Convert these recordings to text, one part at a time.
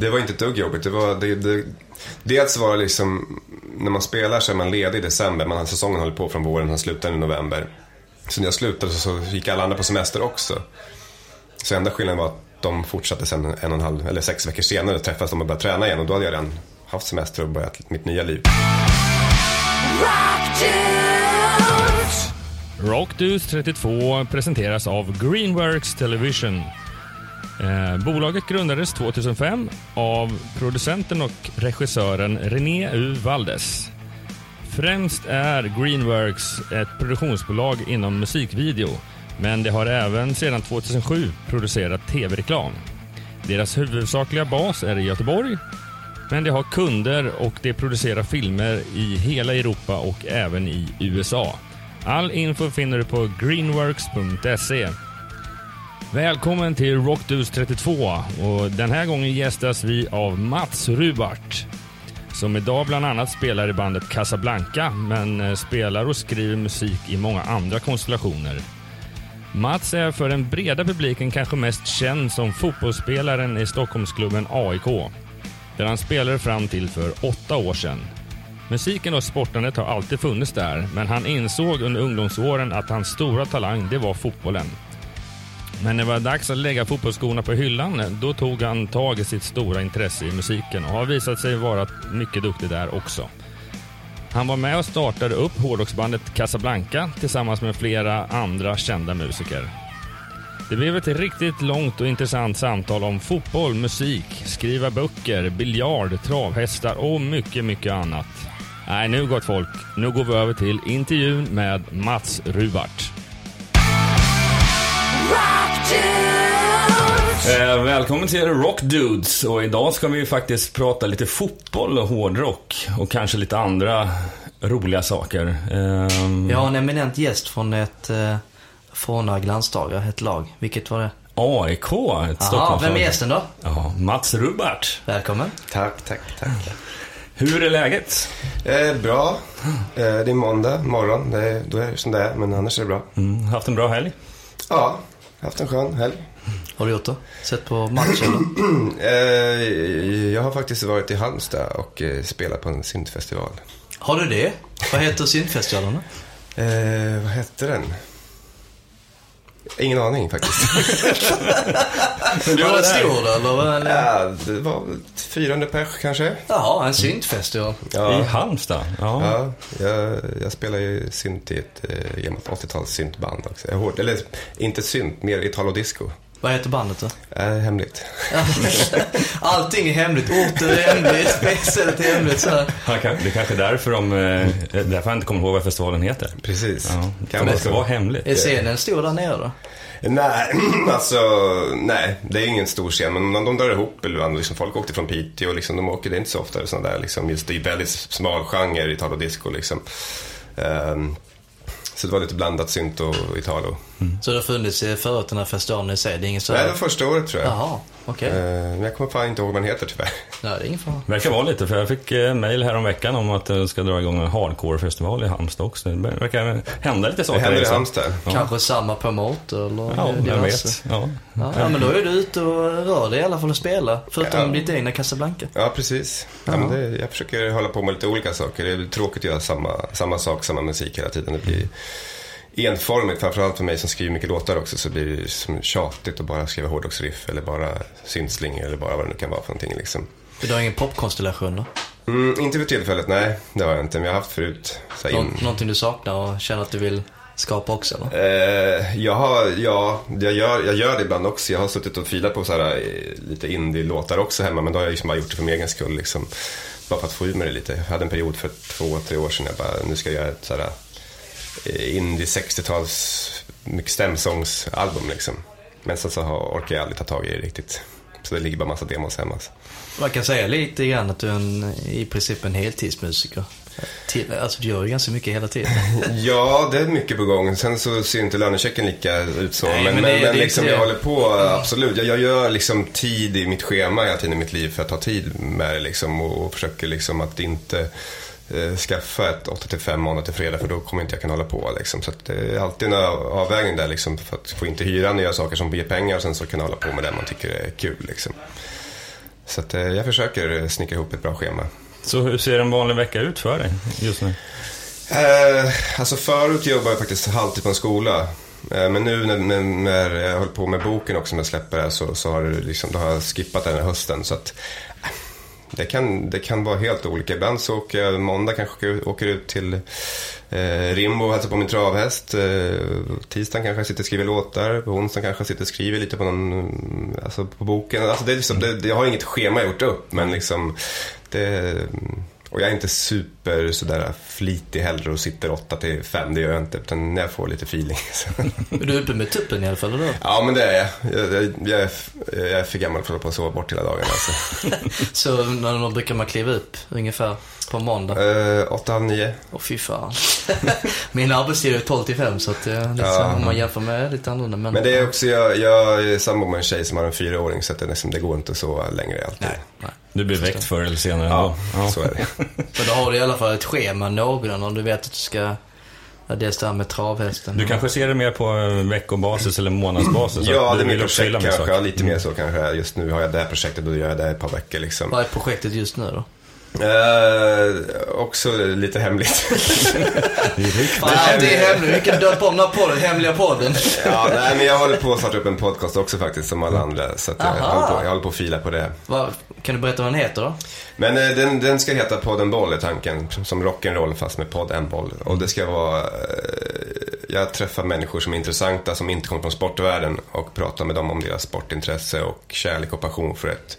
Det var inte ett dugg jobbigt. Det var, det, det, dels var det liksom, när man spelar så är man ledig i december. Man, alltså säsongen håller på från våren, och slutar i november. Så när jag slutade så gick alla andra på semester också. Så enda skillnaden var att de fortsatte sen en och en halv, eller sex veckor senare träffades de och började träna igen. Och då hade jag redan haft semester och börjat mitt nya liv. Rockdudes 32 presenteras av Greenworks Television. Eh, bolaget grundades 2005 av producenten och regissören René U. Valdes. Främst är Greenworks ett produktionsbolag inom musikvideo, men det har även sedan 2007 producerat tv-reklam. Deras huvudsakliga bas är i Göteborg, men de har kunder och de producerar filmer i hela Europa och även i USA. All info finner du på greenworks.se. Välkommen till Rockdus 32 och den här gången gästas vi av Mats Rubart som idag bland annat spelar i bandet Casablanca men eh, spelar och skriver musik i många andra konstellationer. Mats är för den breda publiken kanske mest känd som fotbollsspelaren i Stockholmsklubben AIK där han spelade fram till för åtta år sedan. Musiken och sportandet har alltid funnits där, men han insåg under ungdomsåren att hans stora talang, det var fotbollen. Men när det var dags att lägga fotbollsskorna på hyllan, då tog han tag i sitt stora intresse i musiken och har visat sig vara mycket duktig där också. Han var med och startade upp hårdrocksbandet Casablanca tillsammans med flera andra kända musiker. Det blev ett riktigt långt och intressant samtal om fotboll, musik, skriva böcker, biljard, travhästar och mycket, mycket annat. Nej, nu gott folk, nu går vi över till intervjun med Mats Rubart. Eh, välkommen till Rock Dudes och idag ska vi faktiskt prata lite fotboll och hårdrock och kanske lite andra roliga saker. Eh, Jag har en eminent gäst från ett eh, några glansdagar, ett lag. Vilket var det? AIK, ett Stockholmslag. Vem är gästen då? Ja, Mats Rubart. Välkommen. Tack, tack, tack. Hur är läget? Eh, bra. Eh, det är måndag morgon. Det är, då är det som det är, men annars är det bra. Mm, haft en bra helg? Ja, haft en skön helg. Har du gjort det? Sett på matchen eh, Jag har faktiskt varit i Halmstad och eh, spelat på en syntfestival. Har du det? Vad heter syntfestivalen? Eh, vad hette den? Ingen aning faktiskt. du var stor då, eller? Ja, det var 400 pers kanske. Jaha, en syntfestival. Ja. I Halmstad? Ja. ja jag, jag spelar ju synt i ett eh, gammalt 80-tals syntband också. Jag eller inte synt, mer italo-disco. Vad heter bandet då? Äh, hemligt. Allting är hemligt. Orter är hemligt, spelstället är hemligt. Så. det är kanske därför, de, eh, därför han inte kommer ihåg vad festivalen heter. Precis. Ja, kan det ska vara hemligt. Är scenen stor där nere då? Nej, alltså nej, det är ingen stor scen. Men de, de drar ihop, eller liksom, folk åkte från Piteå, liksom, de åker, det är inte så ofta sådana där, liksom, just det är väldigt smal genre, Italo disco liksom. Um, så det var lite blandat synt och Italo. Mm. Så det har funnits förut den här festivalen i sig? Det är ingen så... Nej, det var första året tror jag. Jaha, okej. Okay. Eh, men jag kommer fan inte ihåg vad den heter tyvärr. Nej, det är ingen fara. verkar vara lite, för jag fick eh, mail här om veckan om att det ska dra igång en hardcore-festival i Halmstad också. Det verkar hända lite saker. Det händer i Halmstad. Ja. Kanske samma promoter eller Ja, jag vet. Ja. Ja, ja, men då är du ute och rör dig i alla fall och spelar. Förutom ja. ditt egna Casablanca. Ja, precis. Ja, men det, jag försöker hålla på med lite olika saker. Det är tråkigt att göra samma, samma sak, samma musik hela tiden. Det blir enformigt, framförallt för mig som skriver mycket låtar också, så blir det som tjatigt att bara skriva hårdrocksriff eller bara syntsling eller bara vad det nu kan vara för någonting liksom. Du har ingen popkonstellation då? Mm, inte för tillfället, nej. Det har jag inte, men jag har haft förut. Så Nå in... Någonting du saknar och känner att du vill skapa också eller? Eh, jag har, ja, jag gör, jag gör det ibland också. Jag har suttit och filat på så här, eh, lite indie-låtar också hemma, men då har jag liksom bara gjort det för min egen skull liksom. Bara för att få ur mig det lite. Jag hade en period för två, tre år sedan jag bara, nu ska jag göra ett så här indie 60-tals mycket stämsångsalbum liksom. Men sen så orkar jag aldrig ta tag i det riktigt. Så det ligger bara massa demos hemma. Man kan säga lite grann att du är en, i princip en heltidsmusiker. Till, alltså du gör ju ganska mycket hela tiden. ja, det är mycket på gång. Sen så ser inte lönechecken lika ut så. Nej, men, men, det, men det liksom, jag håller på, absolut. Jag, jag, gör liksom tid i mitt schema hela tiden i mitt liv för att ha tid med det liksom. Och, och försöker liksom att inte eh, skaffa ett 8-5 månader till fredag för då kommer inte jag kunna hålla på. Liksom. Så det är alltid en avvägning där liksom, för att få inte hyra nya saker som ger pengar och sen så kunna hålla på med det man tycker är kul. Liksom. Så att, eh, jag försöker snickra ihop ett bra schema. Så hur ser en vanlig vecka ut för dig just nu? Eh, alltså förut jobbade jag faktiskt halvtid på en skola. Eh, men nu när, när, jag höll på med boken också, när jag släpper så, så har, liksom, då har jag skippat den här hösten. Så att, eh, det, kan, det kan vara helt olika. Ibland så åker jag måndag kanske åker, åker ut till eh, Rimbo och hälsar på min travhäst. Eh, tisdagen kanske jag sitter och skriver låtar. På onsdagen kanske jag sitter och skriver lite på, någon, mm, alltså på boken. Alltså det är liksom, det, jag har inget schema gjort upp, men liksom det, och jag är inte super sådär flitig heller och sitter 8 till 5, det gör jag inte. Utan när jag får lite feeling. är du uppe med tuppen i alla fall? Eller? Ja, men det är jag. Jag, jag, jag, är, jag är för gammal för att hålla på och sova bort hela dagen. Alltså. så när brukar man kliva upp ungefär på måndag? Uh, 8, halv 9. Åh fy fan. Min arbetstid är 12 till 5 så att är liksom, ja. om man jämför med lite annorlunda. Men, men det är också, jag, jag är sambo med en tjej som har en fyraåring så att det, liksom, det går inte att sova längre alltid. Nej, nej. Du blir väckt förr eller senare ja, ja, så är det. Men då har du i alla fall ett schema någorlunda om du vet att du ska Ja, dels det här med travhästen. Du kanske ser det mer på veckobasis eller månadsbasis? Ja, det är mitt projekt kanske. Lite mer så kanske. Just nu har jag det här projektet och då gör jag det ett par veckor liksom. Vad är projektet just nu då? Uh, också lite hemligt. det är det är hemligt. Vi kan döpa om den här podden, Hemliga podden. ja, nej, men jag håller på att starta upp en podcast också faktiskt, som alla andra. Så jag, håller på, jag håller på att fila på det. Va, kan du berätta vad den heter då? Men uh, den, den ska heta Podden Boll, är tanken. Som rock'n'roll fast med podd en boll. Och det ska vara... Uh, jag träffar människor som är intressanta, som inte kommer från sportvärlden och pratar med dem om deras sportintresse och kärlek och passion för ett,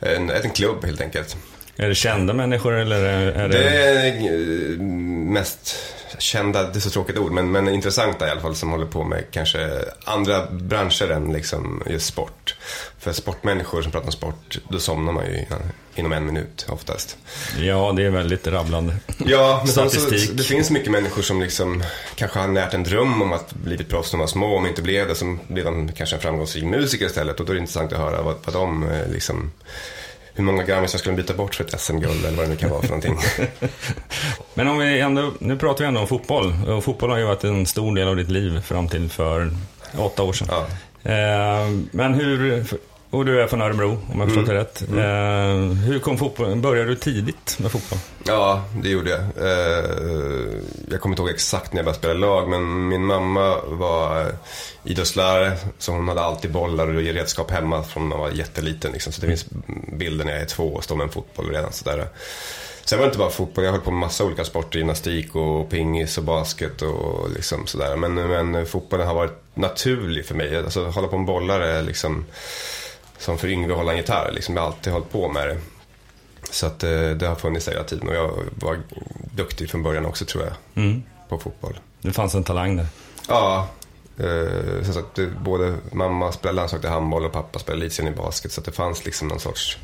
en, en klubb helt enkelt. Är det kända människor eller är det... Det är eh, mest kända, det är så tråkigt ord, men, men intressanta i alla fall som håller på med kanske andra branscher än liksom just sport. För sportmänniskor som pratar om sport, då somnar man ju inom en minut oftast. Ja, det är väldigt rabblande. Ja, men Statistik. Så, det finns mycket människor som liksom kanske har närt en dröm om att bli proffs när de var små, om inte blev det, så blev de kanske en framgångsrik musiker istället. Och då är det intressant att höra vad, vad de eh, liksom hur många grammisar skulle de byta bort för ett SM-guld eller vad det nu kan vara för någonting. Men om vi ändå, nu pratar vi ändå om fotboll. Och fotboll har ju varit en stor del av ditt liv fram till för åtta år sedan. Ja. Eh, men hur, och du är från Örebro, om jag förstått mm. det rätt. Mm. Eh, hur kom fotbollen? Började du tidigt med fotboll? Ja, det gjorde jag. Eh, jag kommer inte ihåg exakt när jag började spela lag, men min mamma var idrottslärare, så hon hade alltid bollar och redskap hemma från när hon var jätteliten. Liksom. Så det finns bilder när jag är två och står med en fotboll redan sådär. Sen var det inte bara fotboll, jag höll på med massa olika sporter, gymnastik och pingis och basket och liksom sådär. Men, men fotbollen har varit naturlig för mig. Alltså hålla på med bollar är liksom som för Yngve att hålla en gitarr. Liksom, jag har alltid hållit på med det. Så att, eh, det har funnits hela tiden och jag var duktig från början också tror jag. Mm. På fotboll. Det fanns en talang där. Ja. Eh, så att både mamma spelade landslag i handboll och pappa spelade elitserien i basket. Så det fanns liksom någon sorts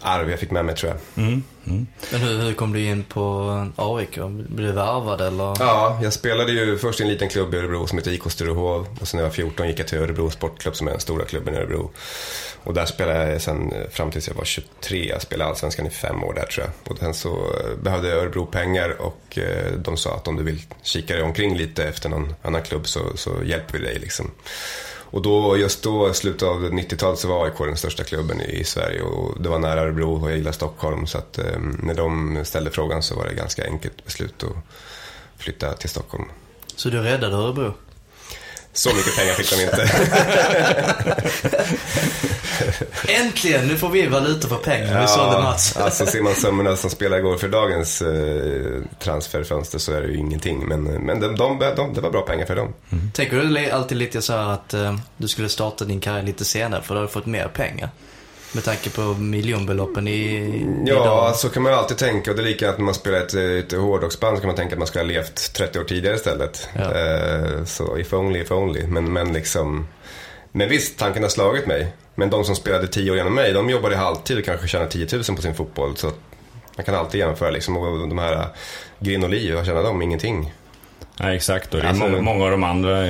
arv jag fick med mig tror jag. Mm, mm. Men hur, hur, kom du in på AIK? Blev du värvad eller? Ja, jag spelade ju först i en liten klubb i Örebro som heter IK Sturehov. Och sen när jag var 14 gick jag till Örebro Sportklubb som är den stora klubben i Örebro. Och där spelade jag sen fram tills jag var 23. Jag spelade Allsvenskan i fem år där tror jag. Och sen så eh, behövde jag Örebro pengar och eh, de sa att om du vill kika dig omkring lite efter någon annan klubb så, så hjälper vi dig liksom. Och då, just då, slutet av 90-talet, så var AIK den största klubben i Sverige och det var nära Örebro och jag gillar Stockholm. Så att eh, när de ställde frågan så var det ganska enkelt beslut att flytta till Stockholm. Så du räddade Örebro? Så mycket pengar fick de inte. Äntligen! Nu får vi valuta för pengar. Ja, vi sålde Mats. alltså ser man summorna som spelare går för dagens eh, transferfönster så är det ju ingenting. Men, men de, de, de, det var bra pengar för dem. Mm. Tänker du alltid lite så att eh, du skulle starta din karriär lite senare för då har du fått mer pengar? Med tanke på miljonbeloppen i... Ja, idag. så kan man alltid tänka. Och det är likadant när man spelar ett, ett hårdrocksband så kan man tänka att man skulle ha levt 30 år tidigare istället. Ja. Eh, så if only, if only. Men, men liksom... Men visst, tanken har slagit mig. Men de som spelade 10 år genom mig, de jobbade halvtid och kanske tjänade 10 000 på sin fotboll. Så man kan alltid jämföra liksom. Och de här Grin och Liv, vad tjänar de? Ingenting. Nej, exakt. Och det är alltså, många, många av de andra,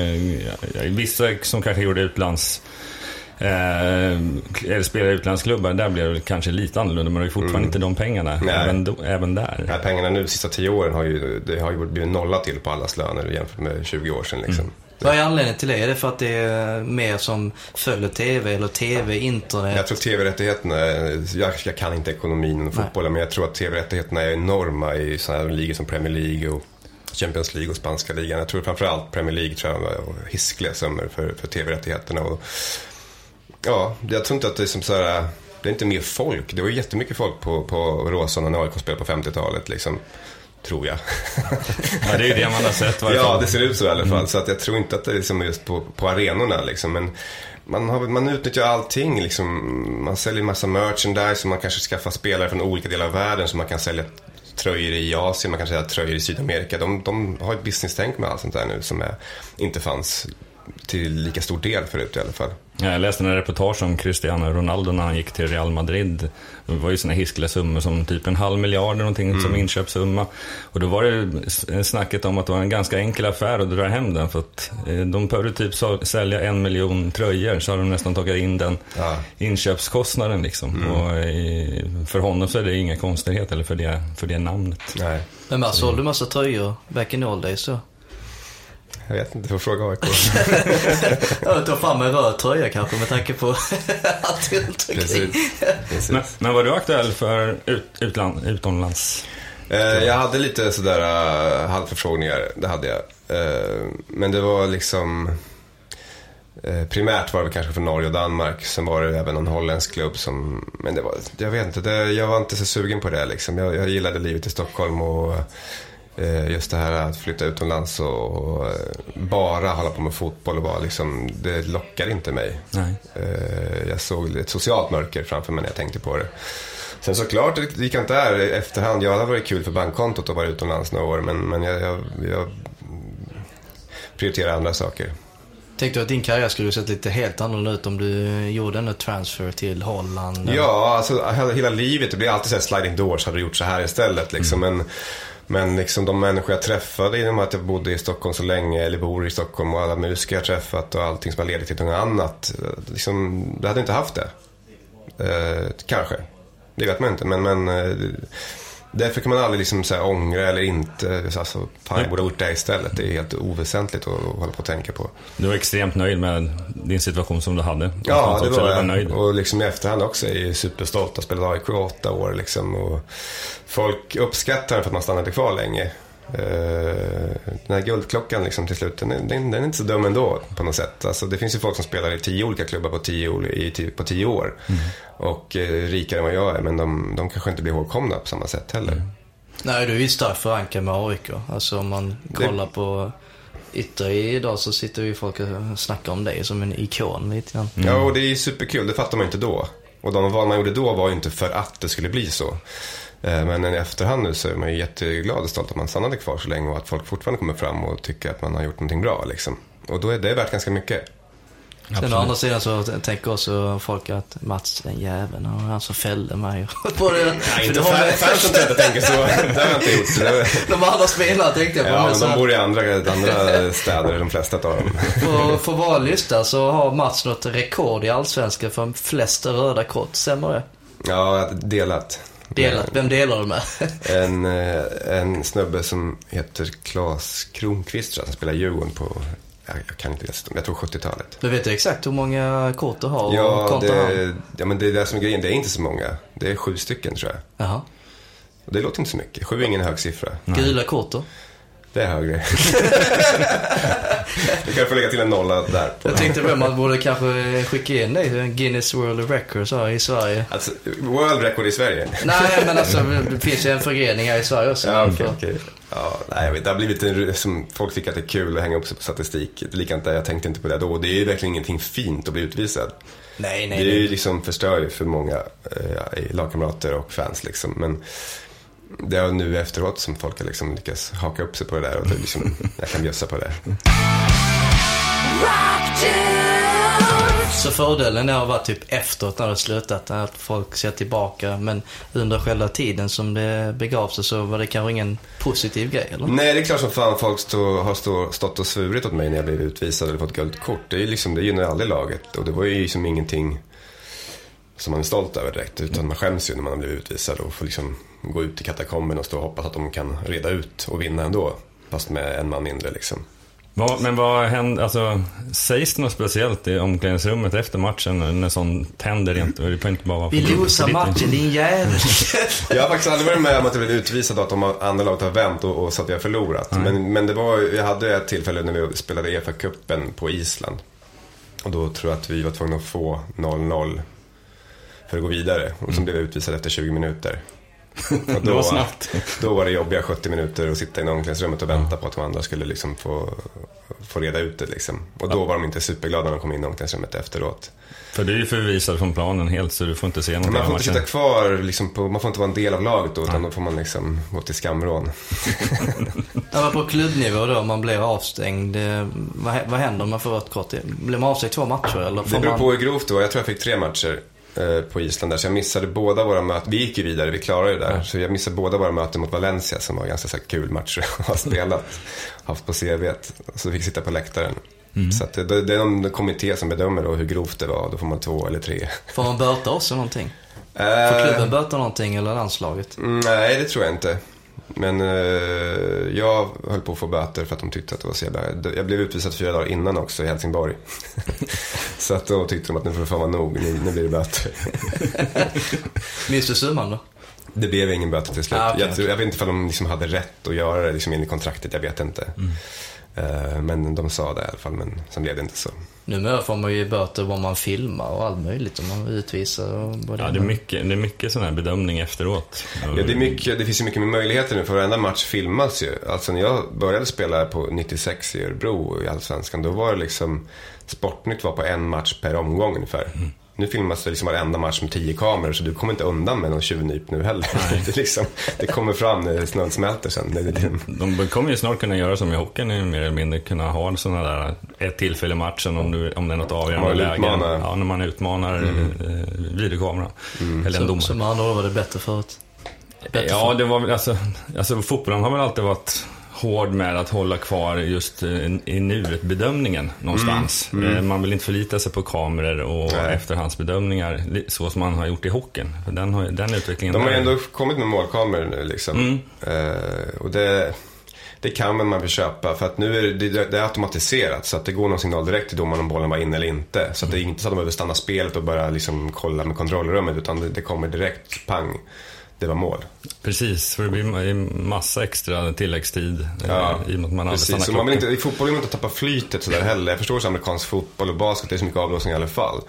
vissa som kanske gjorde utlands Eh, eller spelar i utlandsklubbar, där blir det kanske lite annorlunda. Men det är fortfarande mm. inte de pengarna, även, do, även där. Nej, pengarna nu de sista tio åren har ju, det har ju blivit nolla till på allas löner jämfört med 20 år sedan. Liksom. Mm. Vad är anledningen till det? Är det för att det är mer som följer TV eller TV, internet? Jag tror tv-rättigheterna, jag, jag kan inte ekonomin och fotbollen, men jag tror att tv-rättigheterna är enorma i sådana här ligor som Premier League och Champions League och spanska ligan. Jag tror framförallt Premier League tror jag var hiskliga summor för, för tv-rättigheterna. Och, ja, jag tror inte att det är som så här, det är inte mer folk. Det var jättemycket folk på, på Råsunda när AIK spelade på 50-talet liksom. Tror jag. Ja, det är ju det man har sett. varje Ja, det ser ut så i alla fall. Så att jag tror inte att det är liksom just på, på arenorna liksom. Men man, har, man utnyttjar allting liksom. Man säljer massa merchandise och man kanske skaffar spelare från olika delar av världen så man kan sälja tröjor i Asien, man kan sälja tröjor i Sydamerika. De, de har ett business-tänk med allt sånt där nu som är, inte fanns till lika stor del förut i alla fall. Ja, Jag läste en reportage om Cristiano Ronaldo när han gick till Real Madrid. Det var ju såna hiskliga summor som typ en halv miljard eller någonting som inköpssumma. Och då var det snacket om att det var en ganska enkel affär att dra hem den. För att eh, de behövde typ sälja en miljon tröjor så har de nästan tagit in den Ja. inköpskostnaden liksom. Och eh, för honom så är det inga konstigheter eller för det, för det namnet. Nej, Men man sålde massa tröjor back in old days så. Jag vet inte, får fråga AIK. Jag tar fram en röd tröja kanske med tanke på allt runt omkring. Men, men var du aktuell för ut, utland, utomlands? Eh, jag hade lite sådär uh, halvförfrågningar, det hade jag. Eh, men det var liksom... primärt var det kanske från Norge och Danmark. Sen var det även någon holländsk klubb som... Men det var, jag vet inte, det, jag var inte så sugen på det liksom. Jag, jag gillade livet i Stockholm och just det här att flytta utomlands och, och eh, bara hålla på med fotboll och bara liksom, det lockar inte mig. Nej. Eh, Jag såg ett socialt mörker framför mig när jag tänkte på det. Sen såklart, det gick inte där i efterhand. Ja, det har varit kul för bankkontot att vara utomlands några år. Men, men jag, jag, jag prioriterar andra saker. Tänkte du att din karriär skulle sett lite helt annorlunda ut om du gjorde en transfer till Holland? Ja, alltså hela, hela livet. Det blir alltid så här sliding doors. Hade du gjort så här istället liksom. Men, men liksom de människor jag träffade genom att jag bodde i Stockholm så länge, eller bor i Stockholm och alla musiker jag träffat och allting som har ledit till något annat. Liksom, det hade inte haft det. Eh, kanske. Det vet man inte. Men, men eh, därför kan man aldrig liksom så här ångra eller inte. Alltså, fan, jag borde ha gjort det istället. Det är helt oväsentligt att, att hålla på och tänka på. Du var extremt nöjd med din situation som du hade? Ja, det var jag. nöjd. Och liksom i efterhand också är jag superstolt. Jag spelat AIK i åtta år liksom. Och folk uppskattar för att man stannade kvar länge. Eh, den här guldklockan liksom till slut, den den, den är inte så dum ändå på något sätt. Alltså, det finns ju folk som spelar i tio olika klubbar på tio, i, på tio år. Och eh, rikare än vad jag är, men de, de kanske inte blir ihågkomna på samma sätt heller. Nej, du är ju starkt förankrad med AIK. Alltså om man kollar på yttre idag så sitter ju folk och snackar om dig som en ikon lite grann. Ja, och det är ju superkul. Det fattar man inte då. Och de val man gjorde då var ju inte för att det skulle bli så. Eh, Men i efterhand nu så är man ju jätteglad och stolt att man stannade kvar så länge och att folk fortfarande kommer fram och tycker att man har gjort någonting bra. Liksom. Och då är det värt ganska mycket. Sen å andra sidan så tänker också folk att Mats den jäveln, han var han som fällde mig. Nej, för inte fansen tror jag inte tänker så. Det har jag inte gjort. Det- De andra spelarna tänkte jag på. Ja, de bor i andra, andra städer, de flesta av dem. på, på vår lista så har Mats något rekord i Allsvenskan för flest röda kort. Stämmer det? Ja, delat. Delat. Vem delar du med? En, eh, en snubbe som heter Claes Kronqvist tror jag, som spelar Djurgården på, jag, kan inte dessutom, jag tror 70-talet. Du vet ju exakt hur många kort du har och Ja, det, ja, men det är det som är grejen. Det är inte så många. Det är sju stycken tror jag. Jaha. Och det låter inte så mycket. Sju är ingen hög siffra. Gula kort då? Det är högre. du kan få lägga till en nolla där. Jag tänkte på man borde kanske skicka in dig till Guinness World Records här i Sverige. Alltså, world record i Sverige. Nej, men alltså det finns ju en förgrening här i Sverige också. Ja, För- okej. Ja, nej, det har blivit en, som folk tycker att det är kul att hänga upp sig på statistik. Likadant där, jag tänkte inte på det då. Det är ju verkligen ingenting fint att bli utvisad. Nej, nej, Det är ju liksom förstör ju för många eh, lagkamrater och fans liksom. Men det är nu efteråt som folk har liksom lyckats haka upp sig på det där och det är liksom, jag kan bjussa på det. Så fördelen är att vara typ efteråt när det har slutat, att folk ser tillbaka. Men under själva tiden som det begav sig så var det kanske ingen positiv grej, eller? Nej, det är klart som fan folk stå, har stå, stått och svurit åt mig när jag blev utvisad eller fått gult kort. Det, är ju liksom, det gynnar aldrig laget och det var ju liksom ingenting som man är stolt över direkt. Utan man skäms ju när man har blivit utvisad och får liksom gå ut i katakomben och stå och hoppas att de kan reda ut och vinna ändå. Fast med en man mindre liksom. Vad, men vad händer, alltså, sägs det något speciellt i omklädningsrummet efter matchen när sånt händer? Inte, det inte bara vara Vi losar matchen, din jävel. Jag har faktiskt aldrig varit med om att jag blivit utvisad och att de andra laget har vänt och, och så att vi har förlorat. Men, men det var, vi hade ett tillfälle när vi spelade EFA-cupen på Island. Och då tror jag att vi var tvungna att få 0-0 för att gå vidare. Och så blev jag utvisad efter 20 minuter. Och Det var snabbt. Då var det jobbiga 70 minuter att sitta i omklädningsrummet och vänta på att de andra skulle liksom få, få reda ut det. Liksom. Och då var de inte superglada när de kom in i omklädningsrummet efteråt. För du är ju förvisad från planen helt så du får inte se någonting Man får inte matchen. sitta kvar, liksom på, man får inte vara en del av laget då, utan då får man liksom gå till skamvrån. Ja, på klubbnivå då, man blir avstängd. eh, Vad, hä- vad händer om man får rött kort? Blir man avstängd två matcher eller? Det Får beror på hur grovt det var. Jag tror jag fick tre matcher på Island där, så jag missade båda våra möten. Vi gick ju vidare, vi klarade det där. Så jag missade båda våra möten mot Valencia som var ganska så kul matcher att ha spelat. Haft på CVt. Så fick sitta på läktaren. Så att det, det är någon kommitté som bedömer då hur grovt det var. Då får man två eller tre. Får man böta också någonting? Får Eh, klubben böta någonting eller landslaget? Mm, Nej, det tror jag inte. Men eh, jag höll på att få böter för att de tyckte att det var så jävla... Jag blev utvisad fyra dagar innan också i Helsingborg. så att då tyckte de att nu får det fan vara nog, nu, nu blir det böter. Minns du summan då? Det blev ingen böter till slut. Ah, okej, jag, tror, jag vet inte om de liksom hade rätt att göra det liksom enligt kontraktet, jag vet inte. Eh, men de sa det i alla fall, men sen blev det inte så. Numera får man ju böter vad man filmar och allt möjligt om man utvisar och både Ja, det är mycket, det är mycket sån här bedömning efteråt. Ja, det, är mycket, det finns ju mycket mer möjligheter nu för varenda match filmas ju. Alltså när jag började spela på 96 i Örebro i Allsvenskan, då var det liksom Sportnytt var på en match per omgång ungefär. Nu filmas det liksom varenda match med tio kameror så du kommer inte undan med någon tjuvnyp nu heller. Det, liksom, det kommer fram när snön smälter sen. De kommer ju snart kunna göra som i hockeyn, mer eller mindre kunna ha sådana där, ett tillfälle i matchen om, du, om det är något avgörande läge. Ja, när man utmanar mm. videokameran. Eller en Så, domare. så med andra ord var det bättre förut. Bättre Ja, det var väl alltså, alltså fotbollen har väl alltid varit hård med att hålla kvar just eh, i nuet-bedömningen någonstans. Eh, Man vill inte förlita sig på kameror och Nej. efterhandsbedömningar så som man har gjort i hockeyn. För den, har, den utvecklingen de har ju ändå kommit med målkameror nu liksom. Eh, och det, det kan väl man väl köpa för att nu är det, det, det är automatiserat så att det går någon signal direkt till domaren om bollen var inne eller inte. Så att det är inte så att de behöver stanna spelet och börja liksom kolla med kontrollrummet utan det, det kommer direkt pang. Det var mål. Precis, för det blir ma- massa extra tilläggstid eh, Ja, i och med att man aldrig stannar Precis, så man vill inte, i fotboll vill man inte tappa flytet sådär heller. Jag förstår så amerikansk fotboll och basket, det är så mycket avblåsning i alla fall.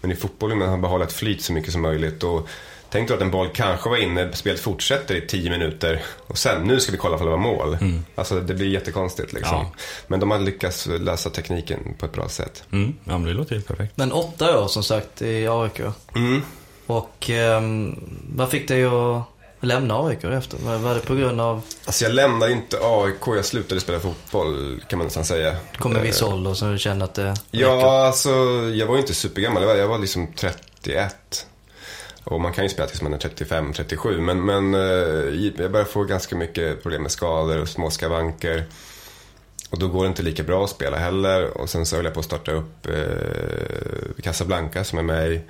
Men i fotboll vill man behålla ett flyt så mycket som möjligt. Och tänk då att en boll kanske var inne, spelet fortsätter i 10 minuter och sen, nu ska vi kolla om det var mål. Alltså det blir jättekonstigt liksom. Ja. Men de har lyckats lösa tekniken på ett bra sätt. Mm, ja, men det låter ju perfekt. Men åtta år som sagt i AIK. Mm. Och ehm, vad fick dig att lämna AIK efter? Var, var det på grund av, Alltså jag lämnade inte AIK, jag slutade spela fotboll kan man nästan säga. kom en viss ålder så du kände att det räcker? Ja, alltså jag var ju inte supergammal. Jag var, jag var liksom 31. Och man kan ju spela tills man är 35, 37. Men, men eh, jag började få ganska mycket problem med skador och små skavanker. Och då går det inte lika bra att spela heller. Och sen så höll jag på att starta upp eh, Casablanca som är med i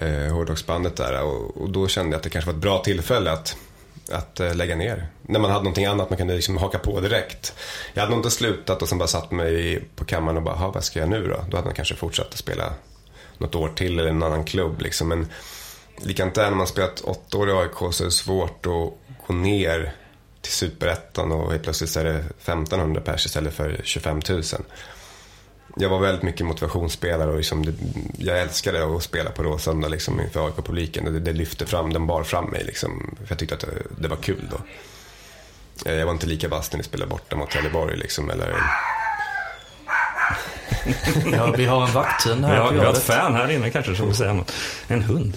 eh, hårdrocksbandet där. Och, och då kände jag att det kanske var ett bra tillfälle att att eh, lägga ner. När man hade någonting annat man kunde liksom haka på direkt. Jag hade nog inte slutat och sen bara satt mig på kammaren och bara, vad ska jag nu då? Då hade man kanske fortsatt att spela något år till eller en annan klubb liksom. Men likadant där när man spelat åtta år i AIK så är det svårt att gå ner till superettan och helt plötsligt så är det 1500 pers istället för 25 000. Jag var väldigt mycket motivationsspelare och liksom det, jag älskade att spela på Råsunda liksom inför AIK-publiken. Det, det lyfte fram, den bar fram mig liksom. För jag tyckte att det, det var kul då. Eh, Jag var inte lika vass när vi spelade borta mot Trelleborg liksom. Eller, Ja, vi har en vakthund Vi här har, på vi har ett fan här inne kanske som säga något. En hund.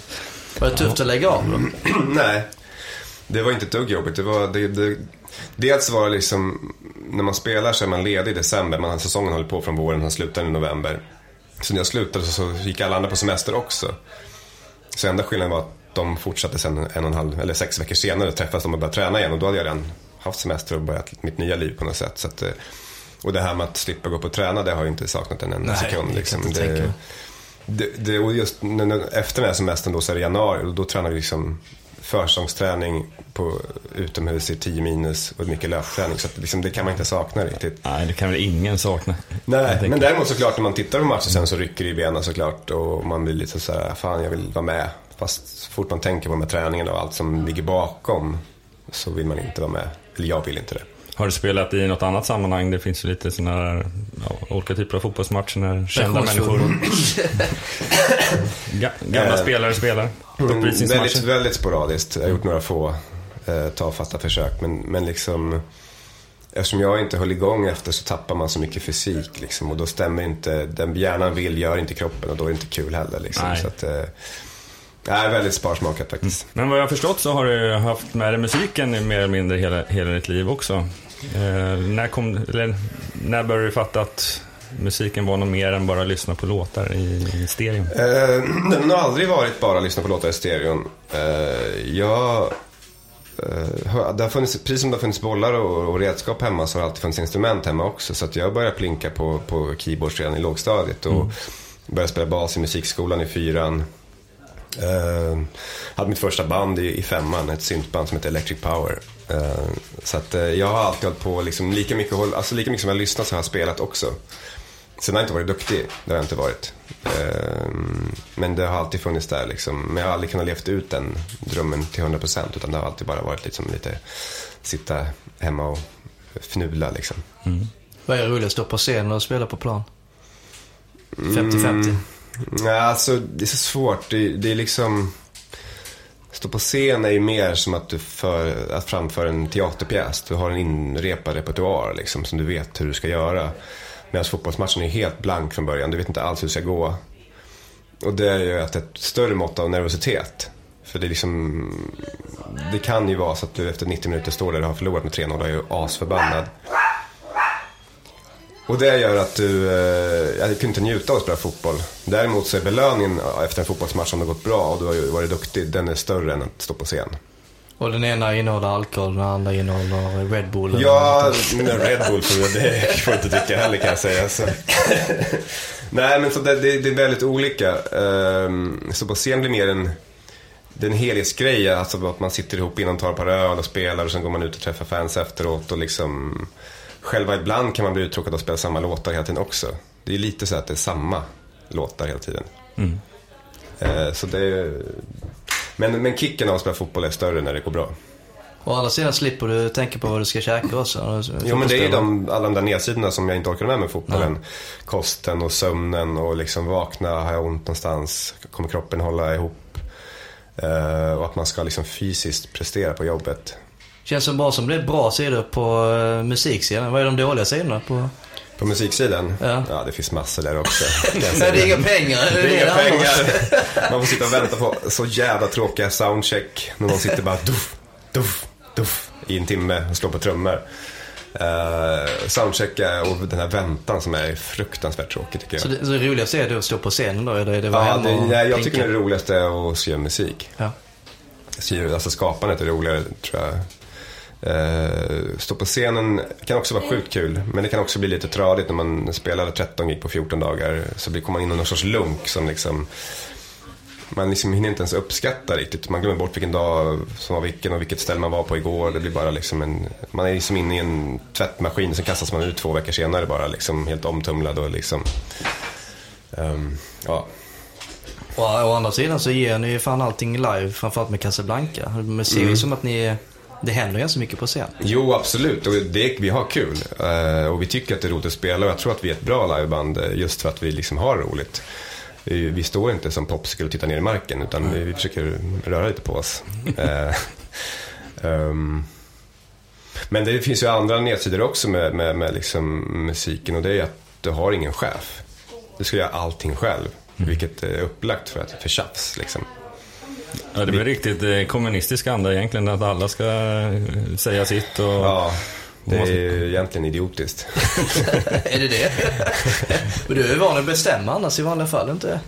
Var det tufft att lägga av då? Nej, det var inte ett dugg jobbigt. Det var, det, det, dels var det liksom, när man spelar så är man ledig i december. Man, säsongen håller på från våren och slutar i november. Så när jag slutade så, gick alla andra på semester också. Så enda skillnaden var att de fortsatte sen en och en halv, eller sex veckor senare träffas de och började träna igen. Och då hade jag redan haft semester och börjat mitt nya liv på något sätt. Så att, eh, och det här med att slippa gå på och träna, det har jag inte saknat en enda Nej, sekund. Liksom. Det, det, det, och just när, när, efter den här semestern då så är det januari och då tränar vi liksom försångsträning på utomhus i 10 minus och mycket löpträning. Så att liksom, det kan man inte sakna riktigt. Nej, det kan väl ingen sakna. Nej, men däremot såklart när man tittar på matchen sen så rycker det i benen såklart och man blir lite så här, fan jag vill vara med. Fast så fort man tänker på de här träningarna och allt som ligger bakom så vill man inte vara med. Eller jag vill inte det. Har du spelat i något annat sammanhang? Det finns ju lite sådana här, ja, olika typer av fotbollsmatcher när kända människor, Ga- gamla Eh, spelare spelar. väldigt, Uppvisningsmatcher. väldigt sporadiskt. Jag har gjort några få eh, tafatta försök. Men, men liksom, eftersom jag inte höll igång efter så tappar man så mycket fysik. Liksom, och då stämmer inte, den hjärnan vill gör inte kroppen och då är det inte kul heller. Liksom. Nej. Så att, eh, nej, väldigt sparsmakat faktiskt. Men vad jag har förstått så har du haft med dig musiken mer eller mindre hela, hela ditt liv också. Eh, när, kom, eller, när började du fatta att musiken var något mer än bara lyssna på låtar i, i stereo? Eh, den har aldrig varit bara att lyssna på låtar i stereon. Eh, jag, eh, det har funnits, precis som det har funnits bollar och, och redskap hemma så har det alltid funnits instrument hemma också. Så att jag började plinka på, på keyboards redan i lågstadiet och började spela bas i musikskolan i fyran. Eh, hade mitt första band i, i femman, ett syntband som heter Electric Power. Eh, så att eh, jag har alltid hållit på, liksom, lika, mycket, alltså, lika mycket som jag har lyssnat så har jag spelat också. Sen har jag inte varit duktig, det har jag inte varit. Ehm, Men det har alltid funnits där liksom. Men jag har aldrig kunnat levt ut den drömmen till 100% utan det har alltid bara varit liksom lite sitta hemma och fnula liksom. Vad är roligast, stå på scen och spela på plan? Mm. 50-50. Nej, alltså det är så svårt. Det, det är liksom... Stå på scen är ju mer som att du för, att framföra en teaterpjäs. Du har en inrepad repertoar liksom, som du vet hur du ska göra. Medan fotbollsmatchen är helt blank från början. Du vet inte alls hur det ska gå. Och det gör ju att ett större mått av nervositet. För det är liksom... Det kan ju vara så att du efter 90 minuter står där och har förlorat med 3-0 och är ju asförbannad. Och det gör att du, eh, jag kunde inte njuta av att spela fotboll. Däremot så är belöningen efter en fotbollsmatch om det har gått bra och du har varit duktig, den är större än att stå på scen. Och den ena innehåller alkohol, den andra innehåller Red Bull. Ja, men Red Bull det får jag inte dricka heller kan jag säga. Så. Nej, men så det, det, det är väldigt olika. Ehm, Så på scen blir mer en, en helhetsgrej. Alltså att man sitter ihop innan, tar ett par öl och spelar och sen går man ut och träffar fans efteråt. Och liksom, själva ibland kan man bli uttråkad att spela samma låtar hela tiden också. Det är lite så att det är samma låtar hela tiden. Eh, Så det är, men, men kicken av att spela fotboll är större när det går bra. Å andra sidan slipper du tänka på vad du ska käka också. Jo men det är ju de, alla de där nedsidorna som jag inte orkar med med fotbollen. Kosten och sömnen och liksom vakna, har jag ont någonstans, kommer kroppen hålla ihop? Eh, och att man ska liksom fysiskt prestera på jobbet. Känns som bra som det är bra sidor på uh, musiksidan. Vad är de dåliga sidorna på? På musiksidan, Ja. det finns massor där också. jag Nej, det är inga pengar. Det är inga pengar. Man får sitta och vänta på så jävla tråkiga soundcheck. När någon sitter bara duff, duff, duff i en timme och slår på trummor. Uh, soundchecka och den här väntan som är fruktansvärt tråkig tycker jag. Så det, så det roligaste är att stå på scenen då? Eller är det Ja, det, och jag pinka? tycker det roligaste är att skriva musik. Ja. Skriva, alltså skapandet är roligare tror jag. Eh, stå på scenen kan också vara sjukt kul. Men det kan också bli lite tradigt när man spelar 13 gig på 14 dagar. Så kommer man in i någon sorts lunk som liksom man liksom hinner inte ens uppskatta riktigt. Man glömmer bort vilken dag som var vilken och vilket ställe man var på igår. Det blir bara liksom en, man är liksom inne i en tvättmaskin. Sen kastas man ut två veckor senare bara liksom helt omtumlad och liksom. ehm, ja. Och å andra sidan så ger ni ju fan allting live, framförallt med Casablanca. Men ser Mm. ju som att ni, det händer ganska mycket på scen. Jo, absolut. Och det, vi har kul. Eh, och vi tycker att det är roligt att spela. Och jag tror att vi är ett bra liveband eh, just för att vi liksom har roligt. Vi, vi står inte som popsicle och tittar ner i marken utan vi, vi försöker röra lite på oss. Ehm, men det finns ju andra nedsidor också med, med, med liksom musiken och det är att du har ingen chef. Du ska göra allting själv. Vilket är upplagt för, att, för tjafs liksom. Ja, det blir riktigt eh, kommunistisk anda egentligen, att alla ska eh, säga sitt och... Ja, det är ju egentligen idiotiskt. är det det? Men du är ju van att bestämma annars i vanliga fall, inte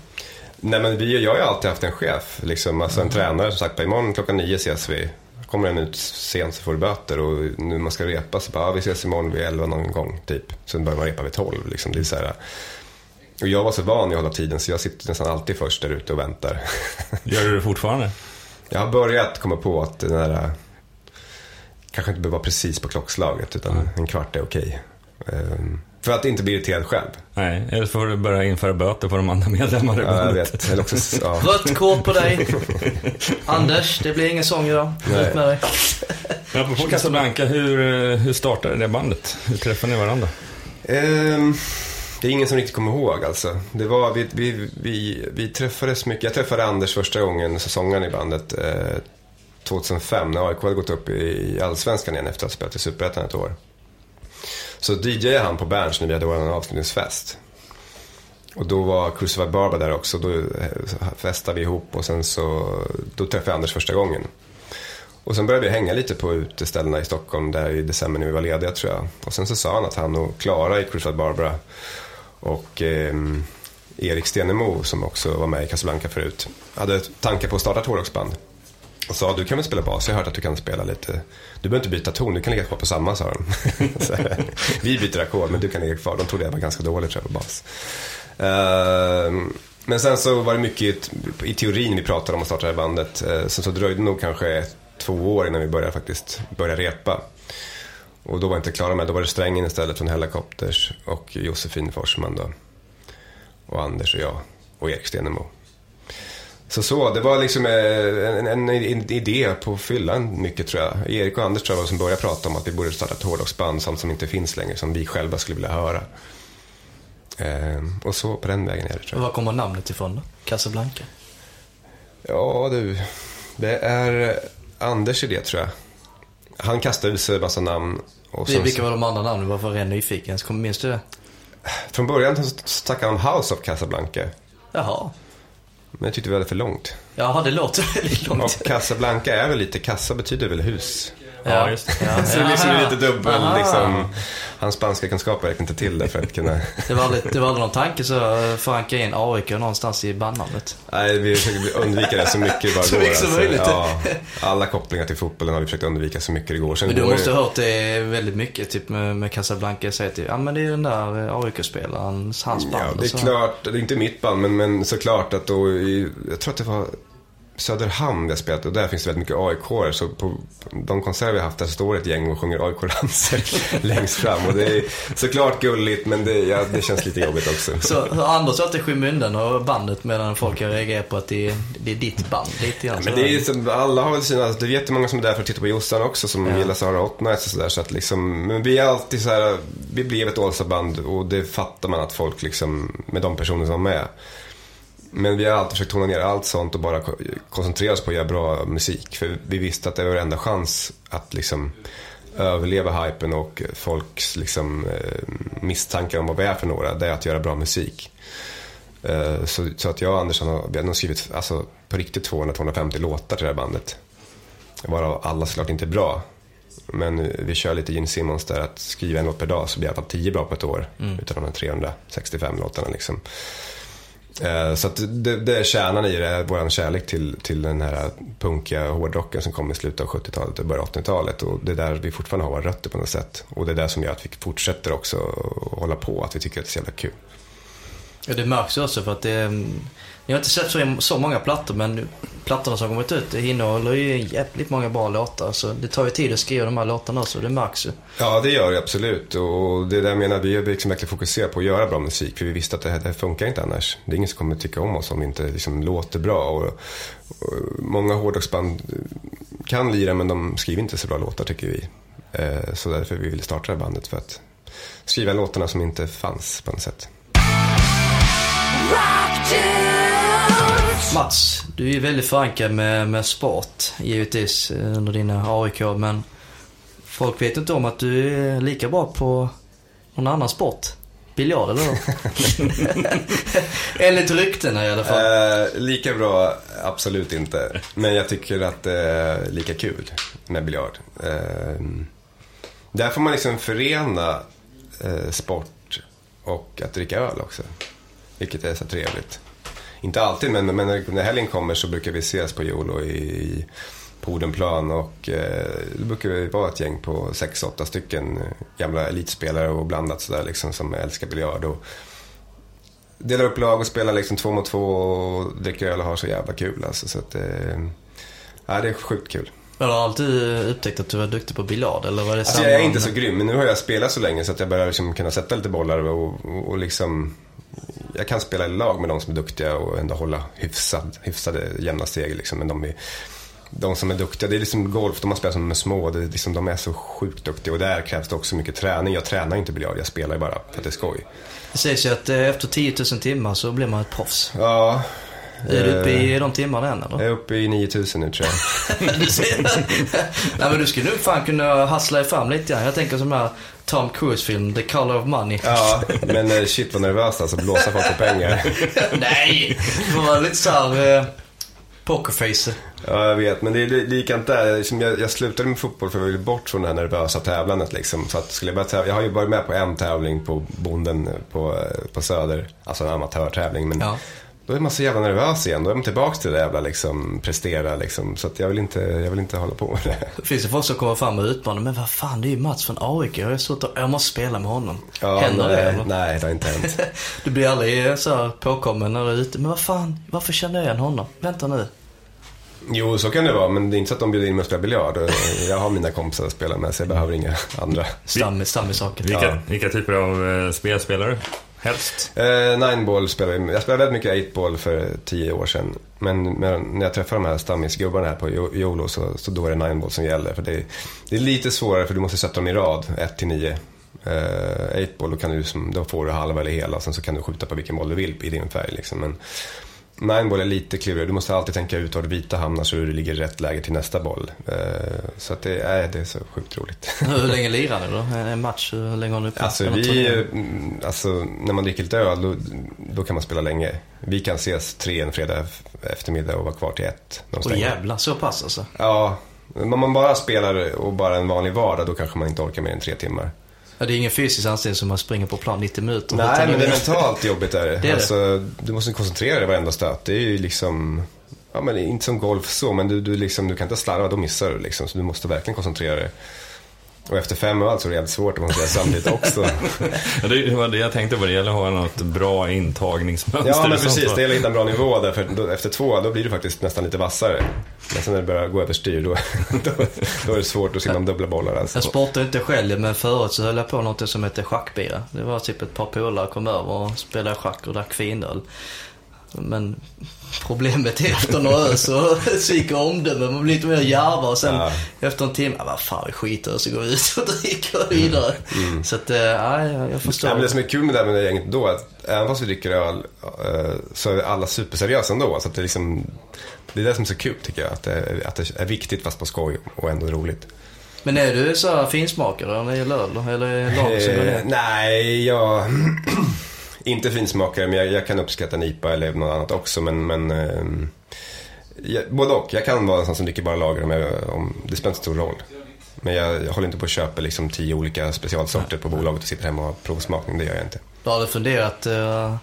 Nej men vi, jag har ju alltid haft en chef, liksom, alltså en tränare som sagt, imorgon klockan nio ses vi. Kommer den ut sent så får du böter och nu man ska repa så bara, ja, vi ses imorgon vid elva någon gång typ. Sen börjar man repa vid tolv liksom. Det är så här, och jag var så van i att hålla tiden så jag sitter nästan alltid först där ute och väntar. Gör du det fortfarande? Jag har börjat komma på att den där kanske inte behöver vara precis på klockslaget utan en kvart är okej. Ehm, för att inte bli irriterad själv. Nej, eller så får du börja införa böter på de andra medlemmarna i Ja, jag vet. Eller också, ja. Rött kort på dig. Anders, det blir ingen sång idag. Nej. Ut med dig. Men apropå Casablanca, hur, eh, hur startade det bandet? Hur träffade ni varandra? Ehm, det är ingen som riktigt kommer ihåg alltså. Det var, vi, vi, vi, vi träffades mycket. Jag träffade Anders första gången, säsongen i bandet, eh, 2005 när AIK hade gått upp i Allsvenskan igen efter att ha spelat i Superettan ett år. Så DJade han på Berns när vi hade vår avslutningsfest. Och då var Crucified Barbara där också. Då eh, festade vi ihop och sen så, då träffade jag Anders första gången. Och sen började vi hänga lite på uteställena i Stockholm där i december när vi var lediga tror jag. Och sen så sa han att han och Klara i Crucified Barbara och eh, Erik Stenemo som också var med i Casablanca förut hade tankar på att starta ett hårdrocksband. Och sa du kan väl spela bas, jag har hört att du kan spela lite. Du behöver inte byta ton, du kan ligga kvar på samma sa de. Vi byter ackord men du kan ligga kvar. De trodde jag var ganska dålig tror jag på bas. Uh, men sen så var det mycket i, teorin vi pratade om att starta det här bandet. Eh, sen så dröjde det nog kanske två år innan vi började faktiskt börja repa. Och då var inte klara med, då var det Strängen istället från Hellacopters och Josefin Forsman då. Och Anders och jag och Erik Stenemo. Så så, det var liksom eh, en, en, en idé på fyllan mycket tror jag. Erik och Anders tror jag var som började prata om att vi borde starta ett hårdrocksband, sånt som inte finns längre, som vi själva skulle vilja höra. Ehm, och så på den vägen är det tror jag. Var kommer namnet ifrån då? Casablanca? Ja du, det är Anders idé tror jag. Han kastade sig en massa namn. Och sen, vilka var de andra namnen? Varför var jag nyfiken? Minns du det? Från början snackade han om House of Casablanca. Jaha. Men jag tyckte vi hade för långt. Jaha, det låter väldigt långt. Och Casablanca är väl lite, kassa betyder väl hus. Ja, just det. Så det liksom är lite dubbel liksom. Hans spanska kunskaper räckte inte till det för att kunna... Det var aldrig, det var aldrig någon tanke så förankra in AIK någonstans i bandnamnet. Nej, vi försöker undvika det så mycket det bara Så går. mycket som möjligt. Ja, alla kopplingar till fotbollen har vi försökt undvika så mycket det går. Sen Men du går måste det... ha hört det väldigt mycket, typ med, med Casablanca. Säger typ, ja men det är den där AIK-spelaren, hans band. Ja, det är klart, det är inte mitt band, men, men såklart att då jag tror att det var Söderhamn jag spelat och där finns det väldigt mycket aik Så på de konserter vi har haft där står ett gäng och sjunger AIK-ramsor längst fram. Och det är såklart gulligt, men det, ja, det känns lite jobbigt också. Så så Anders satt i skymundan och bandet medan folk har reagerat på att det är, det är ditt band. Lite grann Men sådär. det är som, alla har väl sina, det är jättemånga som är där för att titta på Jossan också som Ja. gillar Sahara Hot Nights och sådär. Så att liksom, men vi är alltid så här, vi blev ett Ålsta-band och det fattar man att folk liksom, med de personer som var med. Men vi har alltid försökt tona ner allt sånt och bara ko- koncentrera oss på att göra bra musik. För vi visste att det var vår enda chans att liksom överleva hypen och folks liksom, eh, misstankar om vad vi är för några. Det är att göra bra musik. Eh, Så, så att jag och Andersson har, vi har nog skrivit alltså, på riktigt 200-250 låtar till det här bandet. Varav alla såklart inte är bra. Men vi kör lite Gene Simmons där att skriva en låt per dag så blir i alla fall 10 bra på ett år. Utav de här 365 låtarna liksom. Eh, Så att det, det är kärnan i det, vår kärlek till, till den här punkiga hårdrocken som kom i slutet av 70-talet och början av 80-talet. Och det är där vi fortfarande har våra rötter på något sätt. Och det är det som gör att vi fortsätter också att hålla på, att vi tycker att det är så jävla kul. Ja, det märks ju också för att det... Mm, jag har inte sett så, så många plattor men plattorna som kommit ut det innehåller ju jävligt många bra låtar. Så det tar ju tid att skriva de här låtarna så det märks ju. Ja, det gör det absolut. Och det är där menar, vi har liksom verkligen fokuserat på att göra bra musik. För vi visste att det här, det här funkar inte annars. Det är ingen som kommer tycka om oss om vi inte liksom låter bra. Och, och många hårdrocksband kan lira men de skriver inte så bra låtar tycker vi. Eh, så därför vi ville starta det här bandet. För att skriva låtarna som inte fanns på något sätt. Mats, du är ju väldigt förankrad med, med sport givetvis eh, under dina AIK men folk vet inte om att du är lika bra på någon annan sport. Biljard eller då? Enligt ryktena i alla fall. Eh, lika bra, absolut inte. Men jag tycker att det är lika kul med biljard. Eh, där får man liksom förena eh, sport och att dricka öl också. Vilket är så trevligt. Inte alltid, men, men när, helgen kommer så brukar vi ses på Jolo i, i på Odenplan och eh, det brukar vi vara ett gäng på 6-8 stycken eh, gamla elitspelare och blandat sådär liksom som älskar biljard. Och, delar upp lag och spelar liksom två mot två och dricker öl och har så jävla kul alltså. Så att, eh, Ja, det är sjukt kul. Men har alltid upptäckt att du var duktig på biljard eller var det Alltså jag är inte så grym, men nu har jag spelat så länge så att jag börjar liksom kunna sätta lite bollar och, och, och liksom... Jag kan spela i lag med de som är duktiga och ändå hålla hyfsad, hyfsade jämna steg liksom. Men de, är, de som är duktiga, det är liksom golf, de har spelat som de är små. Det är liksom, de är så sjukt duktiga och där krävs det också mycket träning. Jag tränar inte biljard, jag spelar ju bara för att det är skoj. Det sägs ju att eh, efter 10 000 timmar så blir man ett proffs. Ja, Är du uppe eh, i de timmarna än eller? jag är uppe i 9000 nu tror jag. Nej men du skulle nog fan kunna hassla dig fram lite grann. Jag tänker som här Tom Cruise-film, The Color of Money. Ja, men eh, shit vad nervöst alltså, blåsa folk på pengar. Nej! Det var lite såhär eh, pokerface. Ja, jag vet. Men det är li- likadant där. Jag, jag slutade med fotboll för jag ville bort från det här nervösa tävlandet. Liksom. Så att skulle jag, börja tävla, jag har ju varit med på en tävling på Bonden på, på Söder. Alltså en amatörtävling. Men Ja. Då är man så jävla nervös igen. Då är man tillbaka till det jävla liksom, prestera. Liksom. Så att jag, vill inte, jag vill inte hålla på med det. Det finns ju folk som kommer fram och utmanar. Men vad fan, det är ju Mats från AIK. Jag, jag måste spela med honom. Händer nej, det eller? Nej, det har inte hänt. Du blir aldrig eh, så här påkommen när du är ute. Men vad fan, varför känner jag igen honom? Vänta nu. Jo, så kan det vara. Men det är inte så att de bjuder in mig att spela biljard. Jag har mina kompisar att spela med så jag behöver inga andra. Stam, stammisaker. Vilka, Ja. vilka typer av eh, spel spelar du? Helst? Eh, Nineball spelar vi. Jag spelade väldigt mycket 8-ball för tio år sedan. Men, men när jag träffar de här stammisgubbarna här på Jolo YOLO så, så då är det Nineball som gäller. För det, är- det är lite svårare för du måste sätta dem i rad, 1 till 9. Eh, 8-ball, då, kan du, då får du halva eller hela. Sen så kan du skjuta på vilken boll du vill i din färg. Liksom. Men Nineball är lite klurigare. Du måste alltid tänka ut var vita hamnar så du ligger i rätt läge till nästa boll. Eh, så att det, är, det är så sjukt roligt. Hur länge lirar ni då? En match? Hur länge har ni uppe? Alltså, vi, mm, alltså när man dricker lite öl då, då kan man spela länge. Vi kan ses tre en fredag eftermiddag och vara kvar till ett. Åh jävlar, så pass alltså? Ja, om man bara spelar och bara en vanlig vardag då kanske man inte orkar mer än tre timmar. Ja, det är ingen fysisk ansträngning som man springer på plan 90 minuter. Nej, men det är mentalt jobbigt är det. Det är det. alltså, du måste koncentrera dig varenda stöt. Det är ju liksom, ja men inte som golf så, men du, du, liksom, du kan inte slarva, då missar du liksom. Så du måste verkligen koncentrera dig. Och efter fem öl så är det jävligt svårt att sig samtidigt också. Ja, det var det jag tänkte på. Det gäller att ha något bra intagningsmönster. Ja, men precis. så- Det gäller att hitta en bra nivå där. För då, efter två, då blir du faktiskt nästan lite vassare. Men sen när det börjar gå överstyr, då, då, då är det svårt att simma om dubbla bollar. Alltså. Jag sportar inte själv, men förut så höll jag på något som heter schackbira. Det var typ ett par polare kom över och spelade schack och drack finöl. Men problemet är efter några öl så sviker omdömet. Man blir lite mer djärva och sen Ja. efter en timme, "Ah, vad fan vi skiter så går vi ut och dricker vidare. Så att, eh, ja, jag, förstår. Ja, men det som är kul med det här med det gänget då, är att även fast vi dricker öl eh, så är alla superseriösa ändå. Så att det, är liksom, det är det som är så kul tycker jag. Att det, att det är viktigt fast på skoj och ändå roligt. Men är du så här finsmakare när det gäller öl? Eller är det lag som går Eh, ner? nej, jag... inte finsmakare, men jag, jag kan uppskatta en IPA eller något annat också. Men, men eh, jag, både och. Jag kan vara en sån som dricker bara lager om, jag, om det spelar inte stor roll. Men jag, jag håller inte på att köpa liksom tio olika specialsorter på bolaget och sitter hemma och har provsmakning. Det gör jag inte. Du har aldrig funderat uh,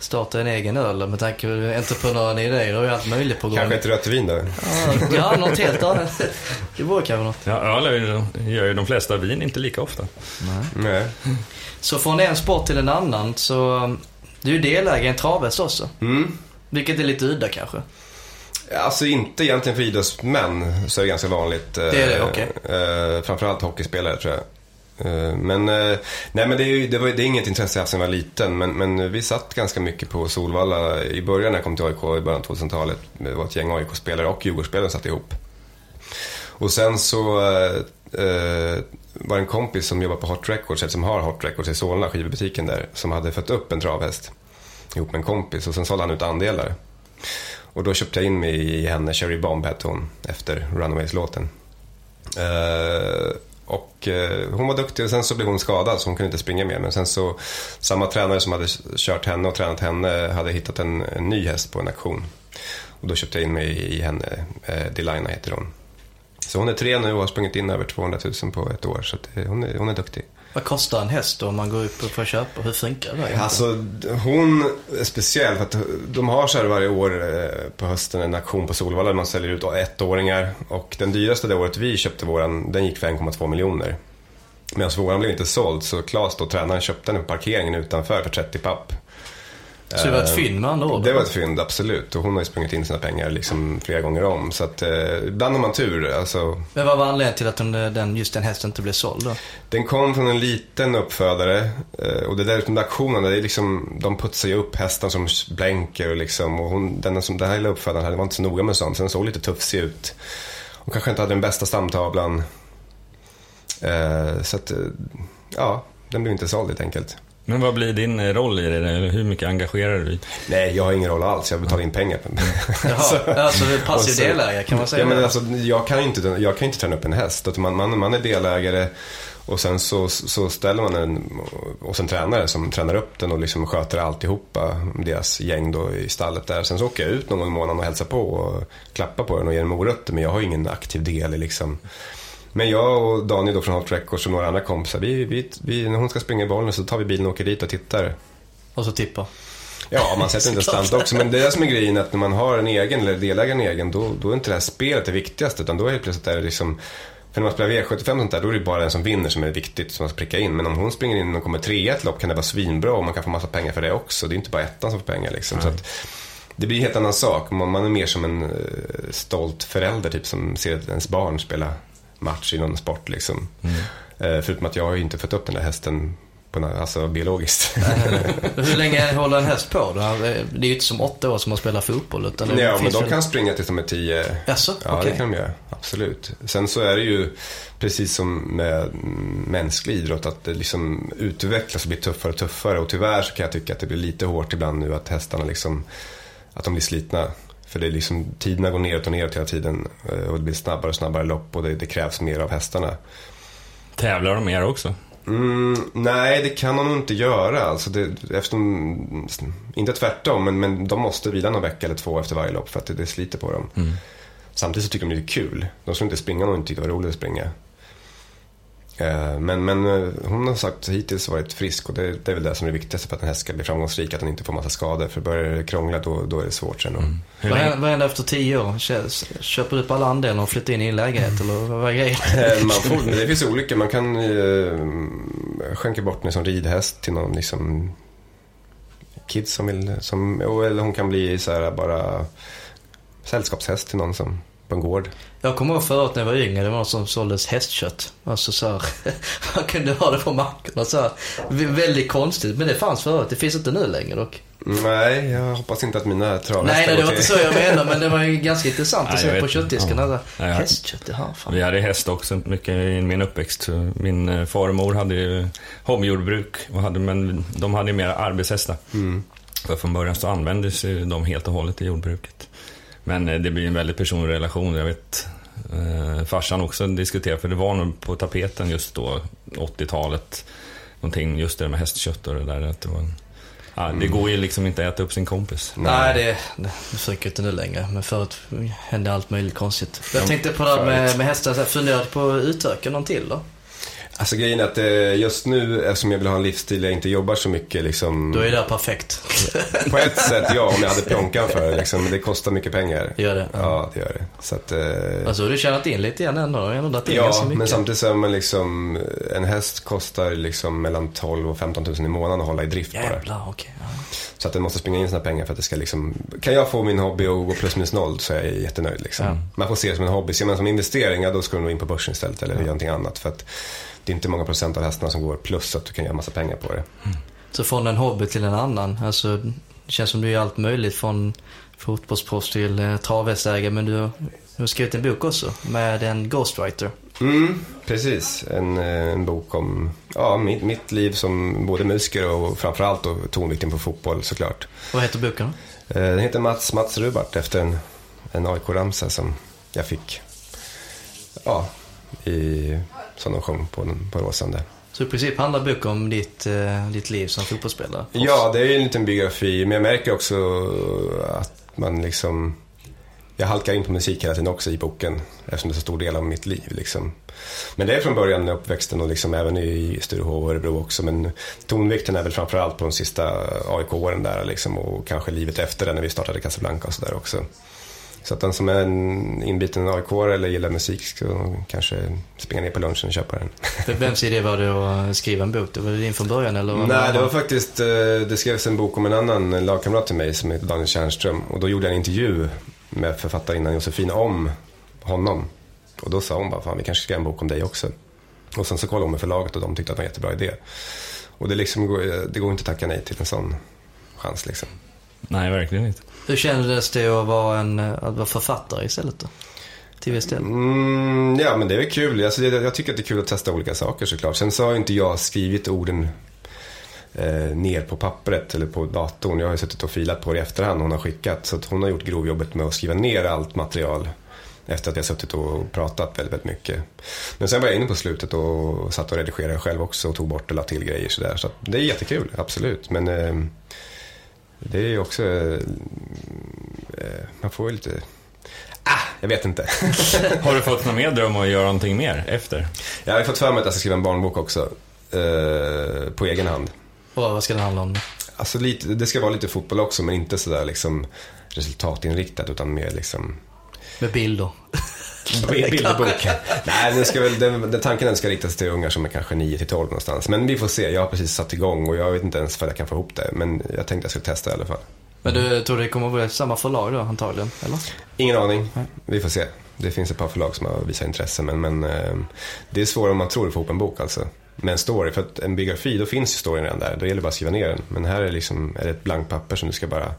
starta en egen öl med tanke på entreprenören i dig. Du har ju allt möjligt på gång. Kanske ett rött vin då. Ja, ja, något helt annat. Det vore kanske något. Ja, öl gör ju de flesta vin inte lika ofta. Nej. Så från en sport till en annan så, um, du är ju delägare i en travhäst också. Mm. Vilket är lite udda kanske. Alltså inte egentligen för idrottsmän så är det ganska vanligt. eh, Det är det, okej. eh, framförallt hockeyspelare tror jag. Eh, men, eh, nej, men det, är ju, det, var, det är inget intresse jag haft sedan jag var liten. Men, men vi satt ganska mycket på Solvalla i början när jag kom till AIK i början av 2000-talet. Det var ett gäng AIK-spelare och Djurgårdsspelare satt ihop. Och sen så eh, eh, var det en kompis som jobbar på Hot Records, som har Hot Records i Solna, skivbutiken där, som hade fött upp en travhäst ihop med en kompis och sen sålde han ut andelar. Och då köpte jag in mig i henne, Cherry Bomb hette hon, efter Runaways-låten. Eh, och eh, hon var duktig och sen så blev hon skadad så hon kunde inte springa mer. Men sen så, samma tränare som hade kört henne och tränat henne hade hittat en, en ny häst på en auktion. Och då köpte jag in mig i henne, eh, Delina heter hon. Så hon är tre nu och har sprungit in över 200 000 på ett år. Så att, eh, hon, är, hon är duktig. Vad kostar en häst då om man går upp och får köpa? Hur funkar det? egentligen? Alltså hon är speciell för att de har så här varje år eh, på hösten en auktion på Solvalla där man säljer ut ettåringar. Och den dyraste det året vi köpte våran, den gick för 1,2 miljoner. Medan våran blev inte såld så Claes då, tränaren, köpte den på parkeringen utanför för 30 papp. Så det var ett fynd med andra ord? Det var ett fynd, absolut. Och hon har ju sprungit in sina pengar liksom flera gånger om. Så att eh, ibland har man tur. Alltså, Men vad var anledningen till att den, just den hästen inte blev såld då? den kom från en liten uppfödare. eh, Och det där med auktionen, det är liksom, de putsar ju upp hästar som blänker och liksom. Och hon, den som, den här lilla uppfödaren hade var inte så noga med sånt. Så den såg lite tuffsig ut. Och kanske inte hade den bästa stamtavlan. Eh, så att, eh, ja, den blev inte såld helt enkelt. Men vad blir din eh, roll i det? Eller hur mycket engagerar du dig? Nej, jag har ingen roll alls. Jag betalar in pengar. Jaha, alltså det är och passiv så- delägare kan man säga Ja, men alltså, jag kan ju inte, jag kan ju inte träna upp en häst. Man, man, man är delägare och sen så, så ställer man en, och sen tränare som tränar upp den och liksom sköter alltihopa, deras gäng då i stallet där. Sen så åker jag ut någon gång i månaden och hälsar på och klappar på den och ger den morötter. Men jag har ingen aktiv del i liksom men jag och Daniel då från Hot Records och några andra kompisar, vi, vi, vi, när hon ska springa i bollen så tar vi bilen och åker dit och tittar. Och så tippa. Ja, man sätter inte stant också. Men det är det som är grejen, att när man har en egen eller delägare en egen, då, då är inte det här spelet det viktigaste. Utan då är det plötsligt där det liksom, för när man spelar V75 och sånt där, då är det bara den som vinner som är viktigt, som man ska pricka in. Men om hon springer in och kommer trea i ett lopp kan det vara svinbra och man kan få massa pengar för det också. Det är inte bara ettan som får pengar liksom. Så att, det blir en helt annan sak. Man, man är mer som en eh, stolt förälder typ som ser att ens barn spela match i någon sport liksom. Eh, förutom att jag har ju inte fått upp den där hästen på, alltså biologiskt. Hur länge håller en häst på då? Det är ju inte som åtta år som man spelar fotboll utan det Ja, men de kan springa tills de är tio. Jaså, Ja, okej. det kan de göra. Absolut. Sen så är det ju precis som med mm, mänsklig idrott att det liksom utvecklas och blir tuffare och tuffare. Och tyvärr så kan jag tycka att det blir lite hårt ibland nu att hästarna liksom, att de blir slitna. För det är liksom, tiderna går neråt och neråt hela tiden. eh, Och det blir snabbare och snabbare lopp och det, det krävs mer av hästarna. Tävlar de mer också? Mm, nej, det kan de nog inte göra. Alltså det, eftersom, inte tvärtom, men, men de måste vila någon vecka eller två efter varje lopp för att det, det sliter på dem. Samtidigt så tycker de det är kul. De skulle inte springa om de inte tyckte det var roligt att springa. Eh, Men, men eh, hon har sagt hittills varit frisk och det, det är väl det som är det viktigaste för att en häst ska bli framgångsrik. Att den inte får massa skador. För börjar det krångla då, då är det svårt sen. Hur Vad händer, vad händer efter tio år? Kö- Köper du upp alla andelar och flyttar in i en lägenhet eller vad är grejen? Eh, Man får, det finns olika. Man kan eh, skänka bort den som ridhäst till någon liksom kids som vill, som, eller hon kan bli så här bara sällskapshäst till någon som på en gård. Jag kommer ihåg förut när jag var yngre, det var något som såldes hästkött. Alltså så här, man kunde ha det på mackorna så här. Vä- Väldigt konstigt, men det fanns förut. Det finns inte nu längre dock. Nej, jag hoppas inte att mina travhästar Nej, nej, det var inte så jag menar, men det var ju ganska intressant att Nej, se på köttdisken. Ja. Jag- Hästkött, jaha, fan. Vi hade häst också mycket i min uppväxt. Min eh, farmor hade ju hobbyjordbruk, och hade, men de hade ju mer arbetshästar. För från början så användes ju de helt och hållet i jordbruket. Men eh, det blir en väldigt personlig relation. Jag vet eh, farsan också diskuterade, för det var nog på tapeten just då, 80-talet. Någonting, just det där med hästkött och det där. Att det, var, ja, det går ju liksom inte att äta upp sin kompis. Nej, det, det försöker inte nu längre. Men förut hände allt möjligt konstigt. Jag tänkte på det här med, med hästar, funderade på att utöka någon till då? Alltså grejen är att eh, just nu, eftersom jag vill ha en livsstil där jag inte jobbar så mycket liksom. Då är det perfekt. På ett sätt ja, om jag hade plånkan för det liksom. Men det kostar mycket pengar. Gör det? Ja, det gör det. Så att, eh, Alltså, har du tjänat in lite igen ändå? Du har in Ja, mycket. men samtidigt så är man liksom, en häst kostar liksom mellan 12 och 15 000 i månaden att hålla i drift bara. Jävlar, okej. ja. Så att den måste springa in sina pengar för att det ska liksom, kan jag få min hobby att gå plus minus noll så är jag jättenöjd liksom. Ja. Man får se det som en hobby, ser man som investering, ja då ska du nog in på börsen istället eller göra någonting annat. För att det är inte många procent av hästarna som går plus att du kan göra massa pengar på det. Så från en hobby till en annan. Alltså, det känns som du gör allt möjligt från fotbollsproffs till eh, travhästägare. Men du, har- du har skrivit en bok också med en ghostwriter. Mm, precis. En, eh, en bok om ja, mitt, mitt liv som både musiker och framförallt då tonvikten på fotboll såklart. Vad heter boken? Eh, Den heter Mats, Mats Rubart efter en, en AIK-ramsa som jag fick. Ja, i, som de sjöng på, på Råsande. Så i princip handlar boken om ditt, eh, ditt liv som fotbollsspelare? Ja, det är ju en liten biografi, men jag märker också att man liksom... Jag halkar in på musik hela tiden också i boken, eftersom det är så stor del av mitt liv. Liksom. Men det är från början uppväxten och liksom även i Sturehof och Örebro också. Men tonvikten är väl framförallt på de sista AIK-åren där liksom, och kanske livet efter det när vi startade Casablanca och sådär också. Så att den som är en inbiten aik eller gillar musik ska kanske springa ner på lunchen och köpa den. För vems idé var det att skriva en bok? Det var det din från början eller? Var Nej, det var faktiskt, eh, det skrevs en bok om en annan lagkamrat till mig som heter Daniel Tjärnström. Och då gjorde jag en intervju med författarinnan Josefin om honom. Och då sa hon bara, fan vi kanske ska en bok om dig också. Och sen så kollade hon med förlaget och de tyckte att det var en jättebra idé. Och det, liksom, det går inte att tacka nej till en sån chans liksom. Nej, verkligen inte. Hur kändes det att vara, en, eh, att vara författare istället då? Till viss del? Mm, ja, men det är väl kul. Alltså, jag, jag tycker att det är kul att testa olika saker såklart. Sen så har inte jag skrivit orden eh, ner på pappret eller på datorn. Jag har ju suttit och filat på det i efterhand hon har skickat. Så hon har gjort grovjobbet med att skriva ner allt material efter att jag suttit och pratat väldigt, väldigt mycket. Men sen var jag inne på slutet och satt och redigerade själv också och tog bort och la till grejer sådär. Så det är jättekul, absolut. Men eh, det är ju också, eh, man får ju lite, ah, jag vet inte. har du fått någon mer dröm att göra någonting mer efter? Jag har fått för mig att jag ska skriva en barnbok också, eh, på egen hand. Och vad ska den handla om? Alltså lite, det ska vara lite fotboll också, men inte sådär liksom resultatinriktat, utan mer liksom med bilder. Bilderbok. Nej, den ska väl, den, den, tanken den ska riktas till ungar som är kanske 9 till 12 någonstans. Men vi får se. Jag har precis satt igång och jag vet inte ens för jag kan få ihop det. Men jag tänkte jag skulle testa i alla fall. Men du tror det kommer att bli samma förlag då antagligen? Eller? Ingen aning. Vi får se. Det finns ett par förlag som har visat intresse. Men, men eh, det är svårare om man tror att få ihop en bok alltså. Med en story. För att en biografi, då finns ju storyn redan där. Då gäller det bara att skriva ner den. Men här är, liksom, är det ett blankt papper som du ska bara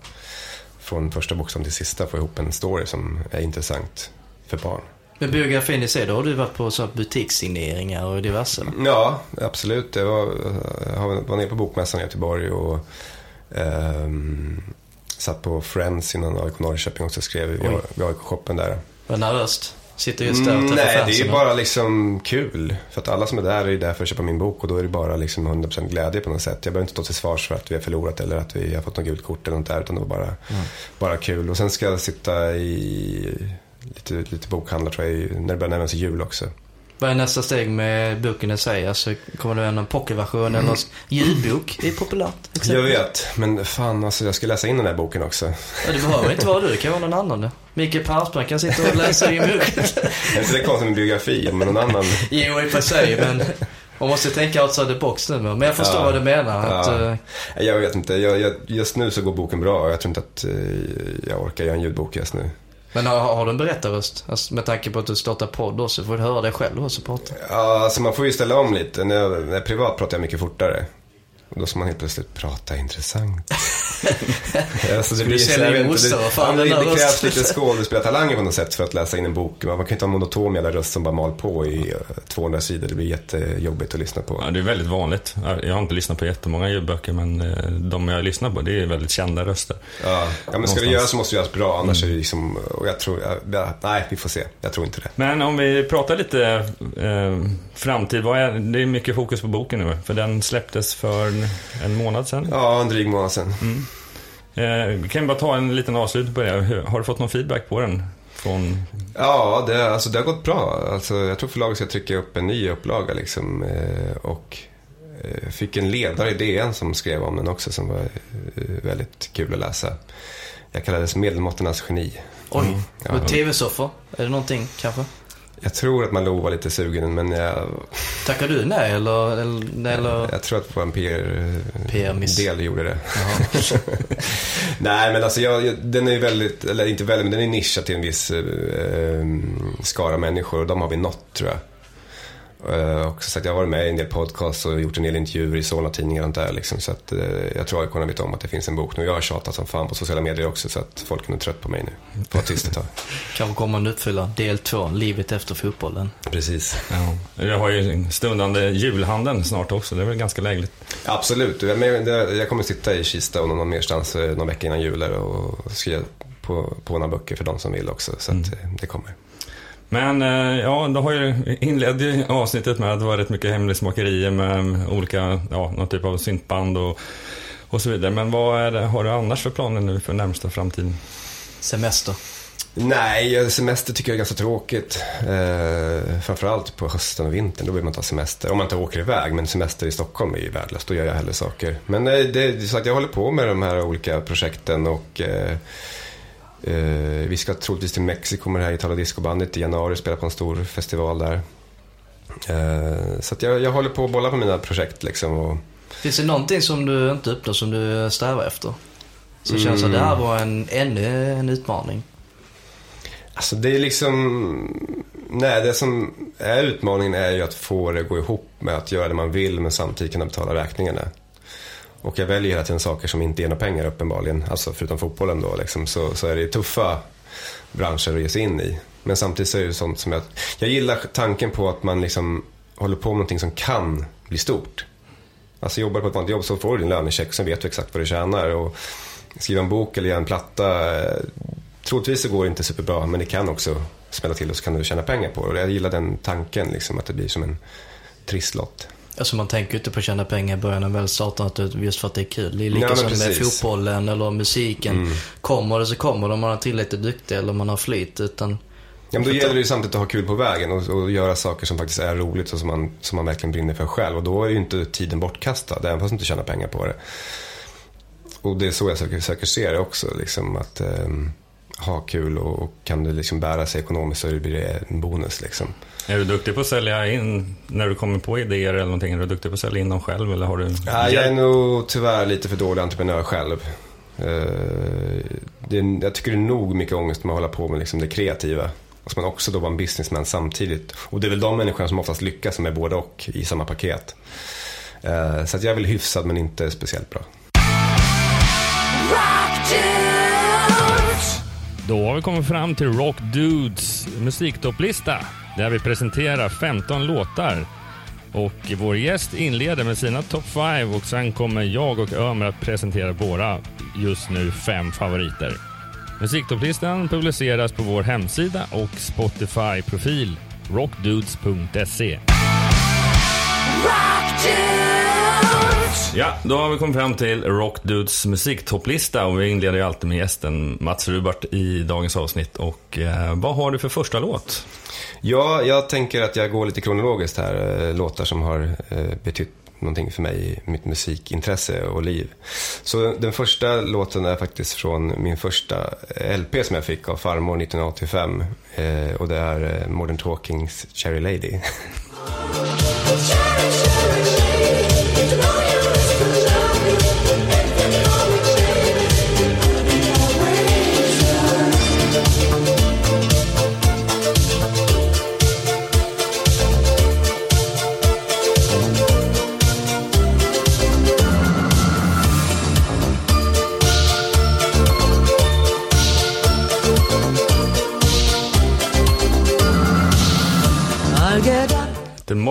från första bokstaven till sista få ihop en story som är intressant för barn. Men biografin i sig, då har du varit på så butikssigneringar och diverse? Ja, absolut. Jag var, jag var nere på Bokmässan i Göteborg och um, satt på Friends innan AIK Norrköping också skrev vid AIK-shoppen där. Var nervöst? Sitter just där och träffar Nej, det är bara liksom kul. För att alla som är där är där för att köpa min bok och då är det bara liksom 100% glädje på något sätt. Jag behöver inte stå till svars för att vi har förlorat eller att vi har fått något gult kort eller något där. Utan det var bara, mm. bara kul. Och sen ska jag sitta i lite, lite bokhandlar tror jag när det börjar närma sig jul också. Vad är nästa steg med boken i sig? Alltså, kommer det en pocketversion eller mm. ljudbok? Det är populärt. Exempel. Jag vet, men fan alltså jag ska läsa in den här boken också. Ja, det behöver inte vara du, det kan vara någon annan. Mikael Persbrandt kan sitta och läsa din bok. är inte det konstigt med biografi, men någon annan? jo, i och för sig, men man måste tänka outside the box nu. Men jag förstår ja, vad du menar. Att, ja. uh... Jag vet inte, jag, jag, just nu så går boken bra och jag tror inte att uh, jag orkar göra en ljudbok just nu. Men har, har du en berättarröst? Alltså, med tanke på att du startar podd också, får du höra dig själv också prata? Ja, alltså man får ju ställa om lite. När jag, när jag privat pratar jag mycket fortare. Och då ska man helt plötsligt prata intressant. alltså, det blir, så, jag vet inte, det, fan, det, det krävs lite skådespelartalanger på något sätt för att läsa in en bok. Man kan inte ha monotom jävla röst som bara mal på i 200 eh, sidor. Det blir jättejobbigt att lyssna på. Ja, det är väldigt vanligt. Jag har inte lyssnat på jättemånga ljudböcker men eh, de jag lyssnar på det är väldigt kända röster. Ja, ja men ska det göras så måste det göras bra. Annars mm. är det liksom, och jag tror, ja, nej vi får se. Jag tror inte det. Men om vi pratar lite eh, framtid. Vad är, det är mycket fokus på boken nu. För den släpptes för en månad sedan? Ja, en dryg månad sedan. Mm. Eh, kan bara ta en liten avslutning på det. Har du fått någon feedback på den? Från... Ja, det, alltså, det har gått bra. Alltså, jag tror förlaget ska trycka upp en ny upplaga. Liksom, eh, och eh, fick en ledare i DN som skrev om den också som var eh, väldigt kul att läsa. Jag kallades Medelmåttornas geni. Oj, mm. ja, tv-soffor? Är det någonting kanske? Jag tror att Malou var lite sugen, men jag... Tackar du nej, eller? eller... Jag tror att vår PR-del PR gjorde det. nej, men alltså jag, den är väldigt, eller inte väldigt, men den är nischad till en viss eh, skara människor och de har vi nått, tror jag. Uh, och så att jag har varit med i en del podcasts och gjort en del intervjuer i Solna-tidningar och där liksom, Så att uh, jag tror att jag vet om att det finns en bok nu. Jag har tjatat som fan på sociala medier också så att folk är trött på mig nu. Få vara tyst ett tag. Kanske kommer man uppfylla del två, livet efter fotbollen. Precis. Ja. Jag har ju stundande julhandeln snart också, det är väl ganska lägligt. Absolut, jag kommer sitta i Kista och någon merstans eh, någon vecka innan jul och skriva på, på några böcker för de som vill också. Så att mm. det kommer. Men eh, ja, då har ju inledde avsnittet med att det var rätt mycket hemlighetsmakerier med olika, ja, någon typ av syntband och, och så vidare. Men vad är det, har du annars för planer nu för närmsta framtiden? Semester. Nej, semester tycker jag är ganska tråkigt. Eh, framförallt på hösten och vintern, då vill man ta semester. Om man inte åker iväg, men semester i Stockholm är ju värdelöst. Då gör jag hellre saker. Men eh, det, så att jag håller på med de här olika projekten och eh, Eh, vi ska troligtvis till Mexiko med det här Italo Disco-bandet i januari spela på en stor festival där. Eh, så jag, jag håller på att bolla på mina projekt liksom. Och, Finns det någonting som du inte uppnår som du strävar efter? Som känns att det här var en, ännu en utmaning. Alltså det är liksom... Nej, det som är utmaningen är ju att få det att gå ihop med att göra det man vill men samtidigt kunna betala räkningarna. Och jag väljer hela tiden saker som inte ger några pengar uppenbarligen. Alltså förutom fotbollen då liksom, så, så är det tuffa branscher att ge sig in i. Men samtidigt så är det sånt som jag... Jag gillar tanken på att man liksom håller på med någonting som kan bli stort. Alltså jobbar på ett vanligt jobb så får du din lönecheck, sen vet du exakt vad du tjänar. Och skriva en bok eller göra en platta, eh, troligtvis så går det inte superbra men det kan också smälla till och så kan du tjäna pengar på det. Och jag gillar den tanken, liksom, att det blir som en trisslott. Alltså man tänker ju inte på att tjäna pengar i början när man väl startar något just för att det är kul. Det är lika men som med fotbollen eller musiken. Mm. Kommer det så kommer det om man är tillräckligt duktig eller om man har flyt. Utan Ja, men då gäller det ju samtidigt att ha kul på vägen och, och göra saker som faktiskt är roligt och som man, som man verkligen brinner för själv. Och då är ju inte tiden bortkastad, även fast du inte tjänar pengar på det. Och det är så jag söker, söker se det också, liksom att ehm, ha kul och, och kan det liksom bära sig ekonomiskt så blir det en bonus liksom. Är du duktig på att sälja in, när du kommer på idéer eller någonting, är du duktig på att sälja in dem själv eller har du... Ja, jag är nog tyvärr lite för dålig entreprenör själv. Eh, det jag tycker det är nog mycket ångest med att hålla på med liksom det kreativa. Och så man också då vara en businessman samtidigt. Och det är väl de människorna som oftast lyckas som är både och i samma paket. Eh, Så att jag är väl hyfsad men inte speciellt bra. Då har vi kommit fram till Rock Dudes musiktopplista där vi presenterar 15 låtar. Och vår gäst inleder med sina topp 5 och sen kommer jag och Ömer att presentera våra just nu fem favoriter. Musiktopplistan publiceras på vår hemsida och Spotify-profil rockdudes.se. Ja, då har vi kommit fram till Rockdudes musiktopplista och vi inleder ju alltid med gästen Mats Rubart i dagens avsnitt. Och eh, vad har du för första låt? Ja, jag tänker att jag går lite kronologiskt här. eh, Låtar som har eh, betytt någonting för mig i mitt musikintresse och liv. Så den första låten är faktiskt från min första LP som jag fick av farmor 1985. eh, Och det är eh, Modern Talkings Cherry Lady.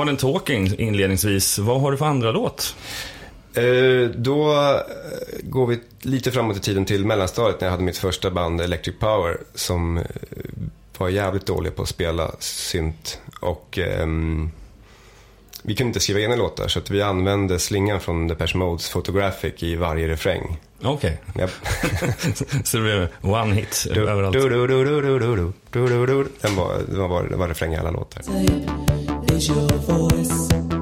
Modern Talking inledningsvis. Vad har du för andra låt? Eh, Då eh, går vi lite framåt i tiden till mellanstadiet när jag hade mitt första band Electric Power som eh, var jävligt dåliga på att spela synt. Och ehm, vi kunde inte skriva egna låtar så att vi använde slingan från Depeche Modes Photographic i varje refräng. Okej, Japp. så det blev one hit Du, överallt. du, du, du, du, du, du, du, du, du. Den var, det var, var refräng i alla låtar. Your voice.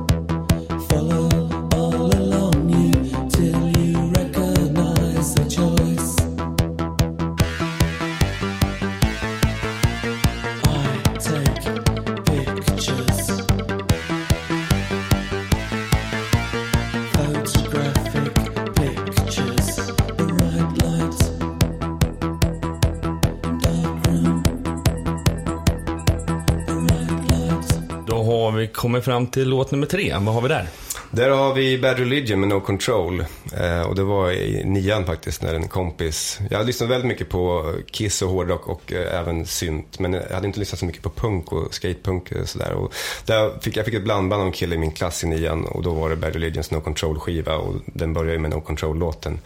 Kommit fram till låt nummer tre. Vad har vi där? Där har vi Bad Religion med No Control. Eh, och det var i nian faktiskt när en kompis... Jag hade lyssnat väldigt mycket på Kiss och hårdrock och eh, även synt. Men jag hade inte lyssnat så mycket på punk och skatepunk och sådär. Och där fick, jag fick ett blandband av en kille i min klass i nian. Och då var det Bad Religions No Control skiva. Och den började ju med No Control-låten.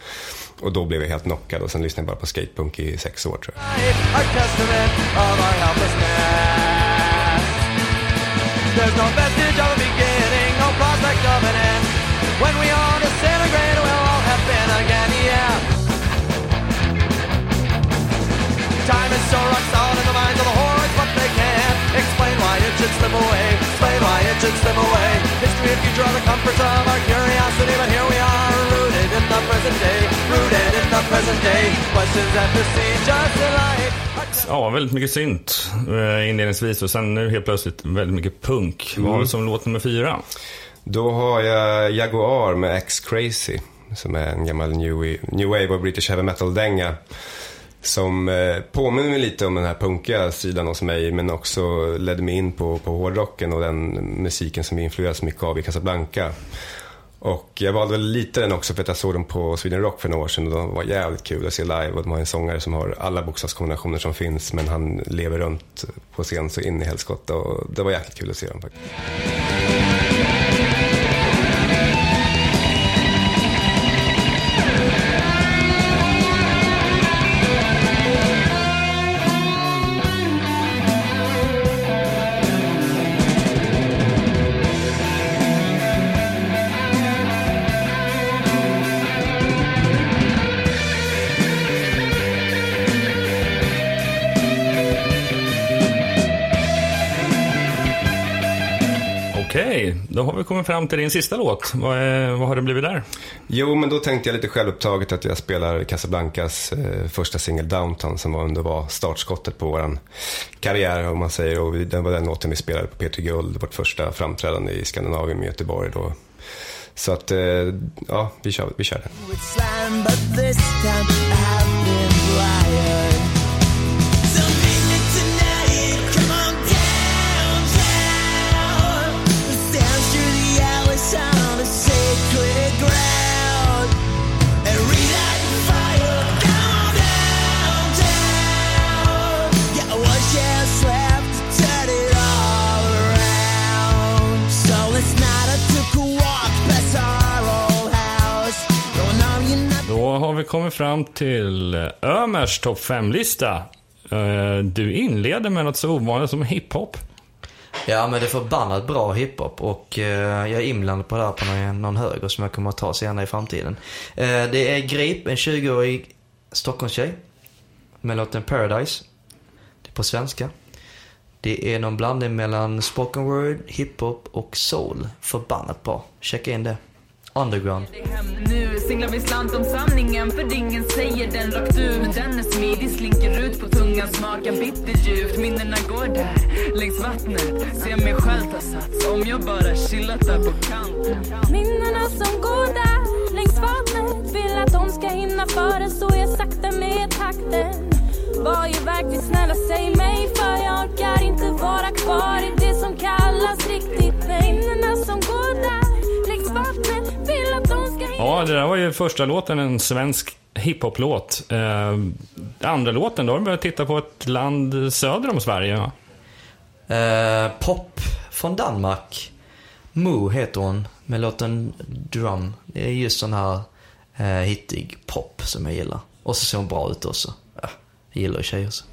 Och då blev jag helt knockad. Och sen lyssnade jag bara på skatepunk i sex år tror jag. There's no vestige of a beginning, no prospect of an end. When we all disintegrate, we'll all have been again, yeah. Time is so rock solid in the minds of the hordes, but they can't explain why it should slip away. Explain why it should slip away. History and future are the comforts of Ja, väldigt mycket synt eh, inledningsvis och sen nu helt plötsligt väldigt mycket punk. Vad har Mm. du som låt nummer fyra? Då har jag Jaguar med X Crazy. Som är en gammal new, new wave och British heavy metal-dänga. Som eh, påminner mig lite om den här punkiga sidan hos mig men också ledde mig in på, på hårdrocken och den musiken som jag influeras mycket av i Casablanca. Och jag valde väl lite den också för att jag såg dem på Sweden Rock för några år sedan och de var jävligt kul att se live och de har en sångare som har alla bokstavskombinationer som finns men han lever runt på scen så in i helskotta och det var jäkligt kul att se dem faktiskt. Då har vi kommit fram till din sista låt. Vad, är, vad har det blivit där? Jo, men då tänkte jag lite självupptaget att jag spelar Casablancas eh, första singel Downtown som var, ändå var startskottet på våran karriär om man säger. Och vi, den var den låten vi spelade på P3 Guld, vårt första framträdande i Skandinavien i Göteborg då. Så att, eh, ja, vi kör, vi kör den. Vi kommit fram till Ömers topp 5-lista. Eh, du inleder med något så ovanligt som hiphop. Ja, men det är förbannat bra hiphop och eh, jag är inblandad på det här på någon, någon höger som jag kommer att ta senare i framtiden. Eh, det är Grip, en 20-årig Stockholmstjej med låten Paradise. Det är på svenska. Det är någon blandning mellan spoken word, hiphop och soul. Förbannat bra. Checka in det. Underground. nu Singlar vi slant om sanningen för ingen säger den rakt ut. Den är smidig, slinker ut på tungan, smakar bitterljuvt. Minnena går där längs vattnet. Ser mig själv ta sats om jag bara chillat där på kanten. Minnena som går där längs vattnet. Vill att de ska hinna före så jag sakta med takten. Var ju verkligt snälla, säg mig för jag orkar inte vara kvar i det som kallas riktigt. Minnena som går där Ja, det där var ju första låten, en svensk hiphop-låt. Eh, andra låten, då har du börjat titta på ett land söder om Sverige. va? Eh, pop från Danmark. Moo heter hon med låten Drum. Det är just sån här eh, hittig pop som jag gillar. Och så ser hon bra ut också. Ja, jag gillar ju tjejer så.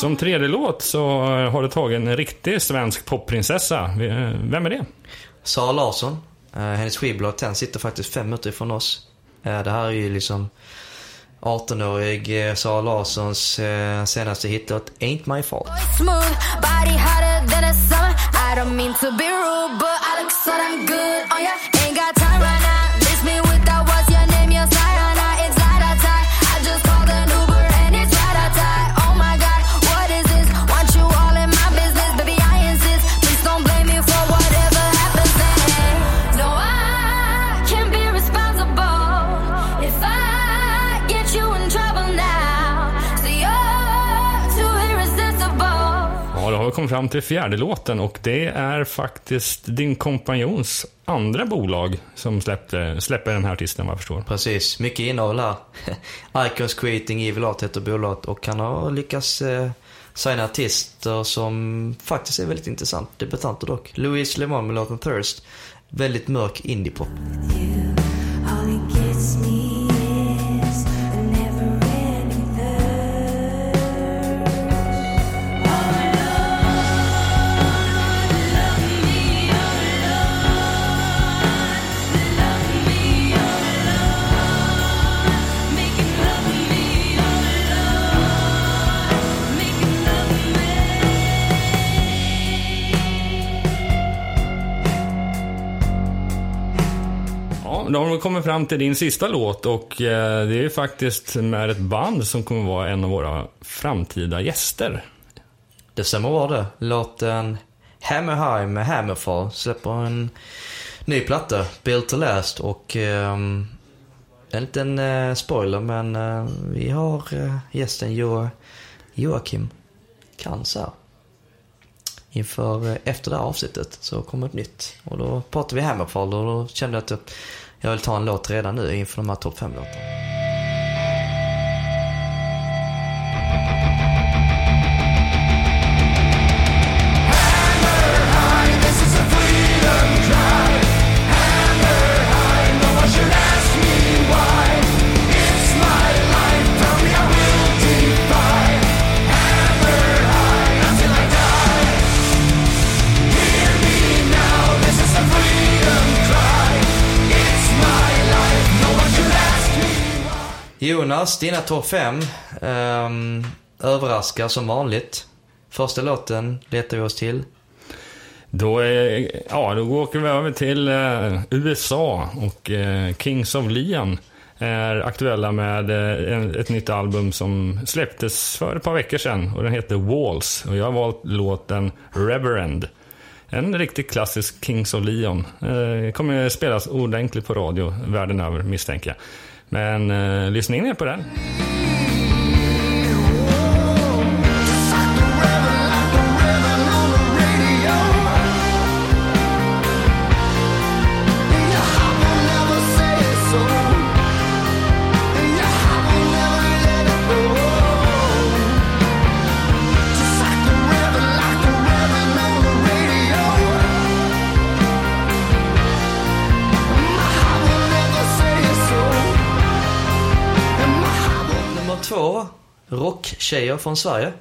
Som tredje låt så eh, har du tagit en riktig svensk popprinsessa. Eh, Vem är det? Sara Larsson. Eh, hennes skivbolag Ten sitter faktiskt fem minuter ifrån oss. Det här är ju liksom 18-årig eh, Sara Larssons senaste hitlåt Ain't My Fault. I don't mean to be rude, but I look so damn good on ya. Ain't got time right now. Kommit fram till fjärde låten och det är faktiskt din kompanjons andra bolag som släppte, släpper den här artisten vad jag förstår. Precis, mycket innehåll här. Icons Creating Evil Art heter bolaget och han har lyckats eh, signa artister som faktiskt är väldigt intressant. Debutanter dock. Louise Lemon med låten Thirst. Väldigt mörk indiepop. All då har vi kommit fram till din sista låt och eh, det är ju faktiskt med ett band som kommer vara en av våra framtida gäster. Det stämmer bra det. Låten Hammer High med Hammerfall släpper en ny platta, Built to Last. Och um, en liten uh, spoiler, men uh, vi har uh, gästen jo Joakim Krantz här. Inför, efter det här avsnittet så kommer ett nytt. Och då pratade vi Hammerfall och då kände jag att jag vill ta en låt redan nu inför de här topp 5-låtarna. Jonas, dina topp 5 um, ehm, överraskar som vanligt. Första låten letar vi oss till. Då, är, ja, då åker vi över till eh, USA och eh, Kings of Leon är aktuella med eh, ett nytt album som släpptes för ett par veckor sedan och den heter Walls och jag har valt låten Reverend. En riktigt klassisk Kings of Leon. Eh, kommer spelas ordentligt på radio världen över misstänker jag. Men eh, lyssna in er på den. Rocktjejer från Sverige.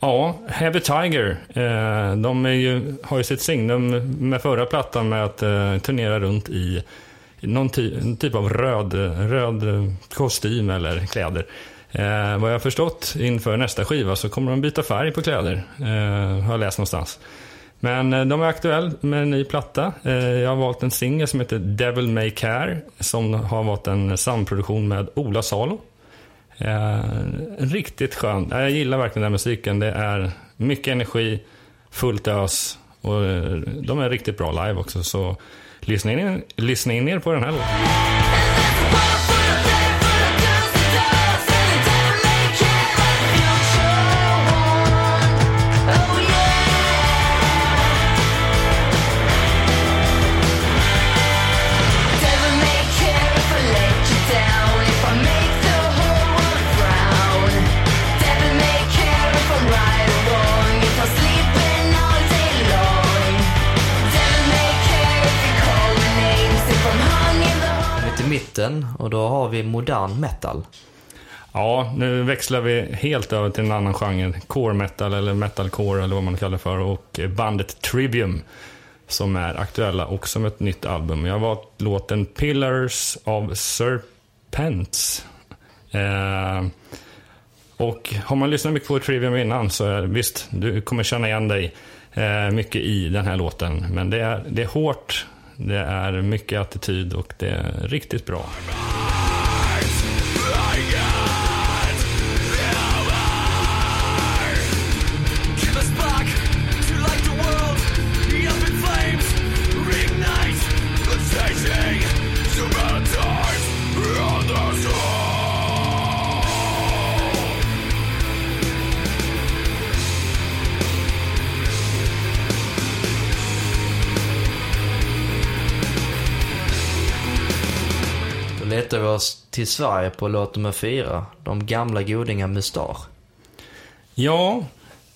Ja, Heavy Tiger. Eh, de är ju, har ju sitt signum med förra plattan med att eh, turnera runt i någon ty, typ av röd, röd kostym eller kläder. Eh, vad jag har förstått inför nästa skiva så kommer de byta färg på kläder. Eh, har jag läst någonstans. Men eh, de är aktuella med en ny platta. Eh, jag har valt en singel som heter Devil May Care som har varit en samproduktion med Ola Salo. Eh, riktigt skön. Jag gillar verkligen den musiken. Det är mycket energi, fullt ös och eh, de är riktigt bra live också. Så lyssna in, lyssna in er på den här låten. Mitten och då har vi modern metal. Ja, nu växlar vi helt över till en annan genre. Core metal eller metalcore eller vad man kallar det för. Och bandet Trivium som är aktuella och som ett nytt album. Jag har valt låten Pillars of Serpents. Eh, och har man lyssnat mycket på Trivium innan så är, visst, du kommer känna igen dig eh, mycket i den här låten. Men det är, det är hårt, det är mycket attityd och det är riktigt bra. Flyttar vi oss till Sverige på låt nummer fyra. De gamla godingar Mustar. Ja,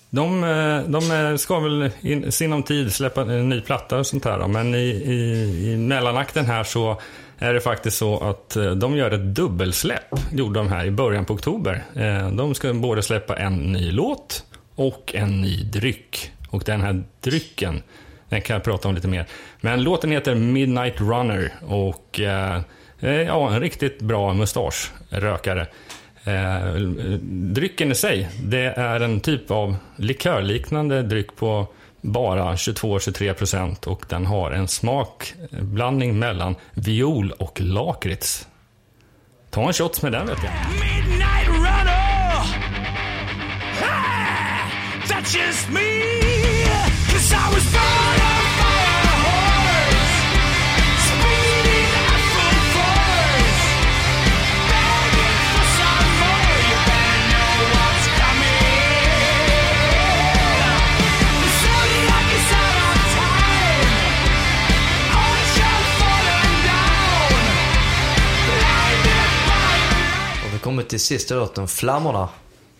de, eh, de eh, ska väl i sinom tid släppa en ny platta och sånt här. Men i, i, i mellanakten här så är det faktiskt så att eh, de gör ett dubbelsläpp. Gjorde de här i början på oktober. De ska både släppa en ny låt och en ny dryck. Och den här drycken, den kan jag prata om lite mer. Men låten heter Midnight Runner och eh, Eh, ja, en riktigt bra mustaschrökare. Eh, drycken i sig, det är en typ av likörliknande dryck på bara 22-23 procent och den har en smakblandning mellan viol och lakrits. Ta en shot med den vet jag. Midnight runner. Ah, that's just me. Cause I was born kommit vi till sista låten, Flammorna.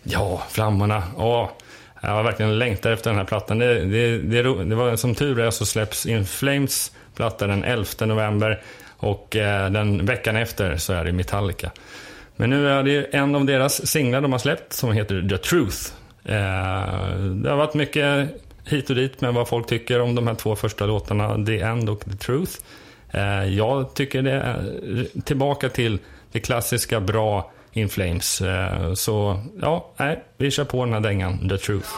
Ja, Flammorna. Ja, jag har verkligen längtat efter den här plattan. Det, det, det, det var som tur är så släpps In Flames platta den 11 november och eh, den veckan efter så är det Metallica. Men nu är det en av deras singlar de har släppt som heter The Truth. Eh, det har varit mycket hit och dit med vad folk tycker om de här två första låtarna, The End och The Truth. Eh, jag tycker det är tillbaka till det klassiska bra in Flames. Eh, så ja, nej, vi kör på den här dängan, The Truth.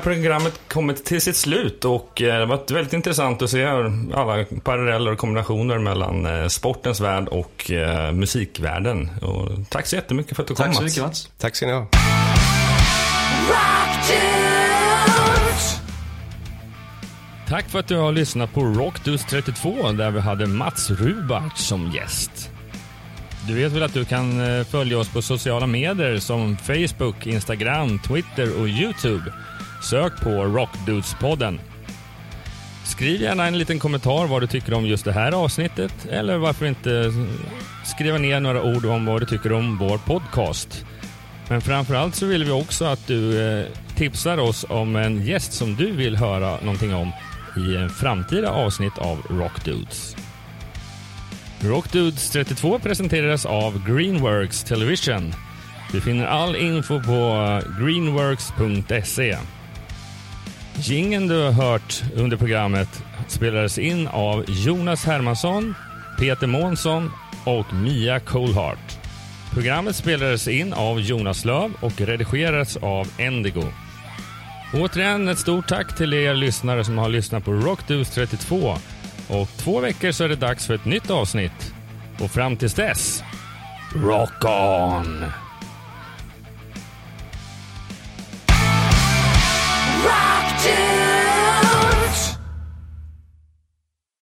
Här programmet kommit till sitt slut och eh, det har varit väldigt intressant att se alla paralleller och kombinationer mellan eh, sportens värld och eh, musikvärlden. Och tack så jättemycket för att du kom Tack så mycket Mats. Tack ska ni ha. Tack för att du har lyssnat på Rockdus 32 där vi hade Mats Rubart som gäst. Du vet väl att du kan följa oss på sociala medier som Facebook, Instagram, Twitter och Youtube. Sök på Rockdudespodden. Skriv gärna en liten kommentar vad du tycker om just det här avsnittet eller varför inte skriva ner några ord om vad du tycker om vår podcast. Men framförallt så vill vi också att du eh, tipsar oss om en gäst som du vill höra någonting om i en framtida avsnitt av Rockdudes. Rockdudes 32 presenteras av Greenworks Television. Du finner all info på eh, greenworks.se. Gingen du har hört under programmet spelades in av Jonas Hermansson, Peter Månsson och Mia Coolheart. Programmet spelades in av Jonas Löv och redigerades av Endigo. Återigen ett stort tack till er lyssnare som har lyssnat på Rockdudes 32. Och två veckor så är det dags för ett nytt avsnitt. Och fram tills dess, rock on! Rock! do.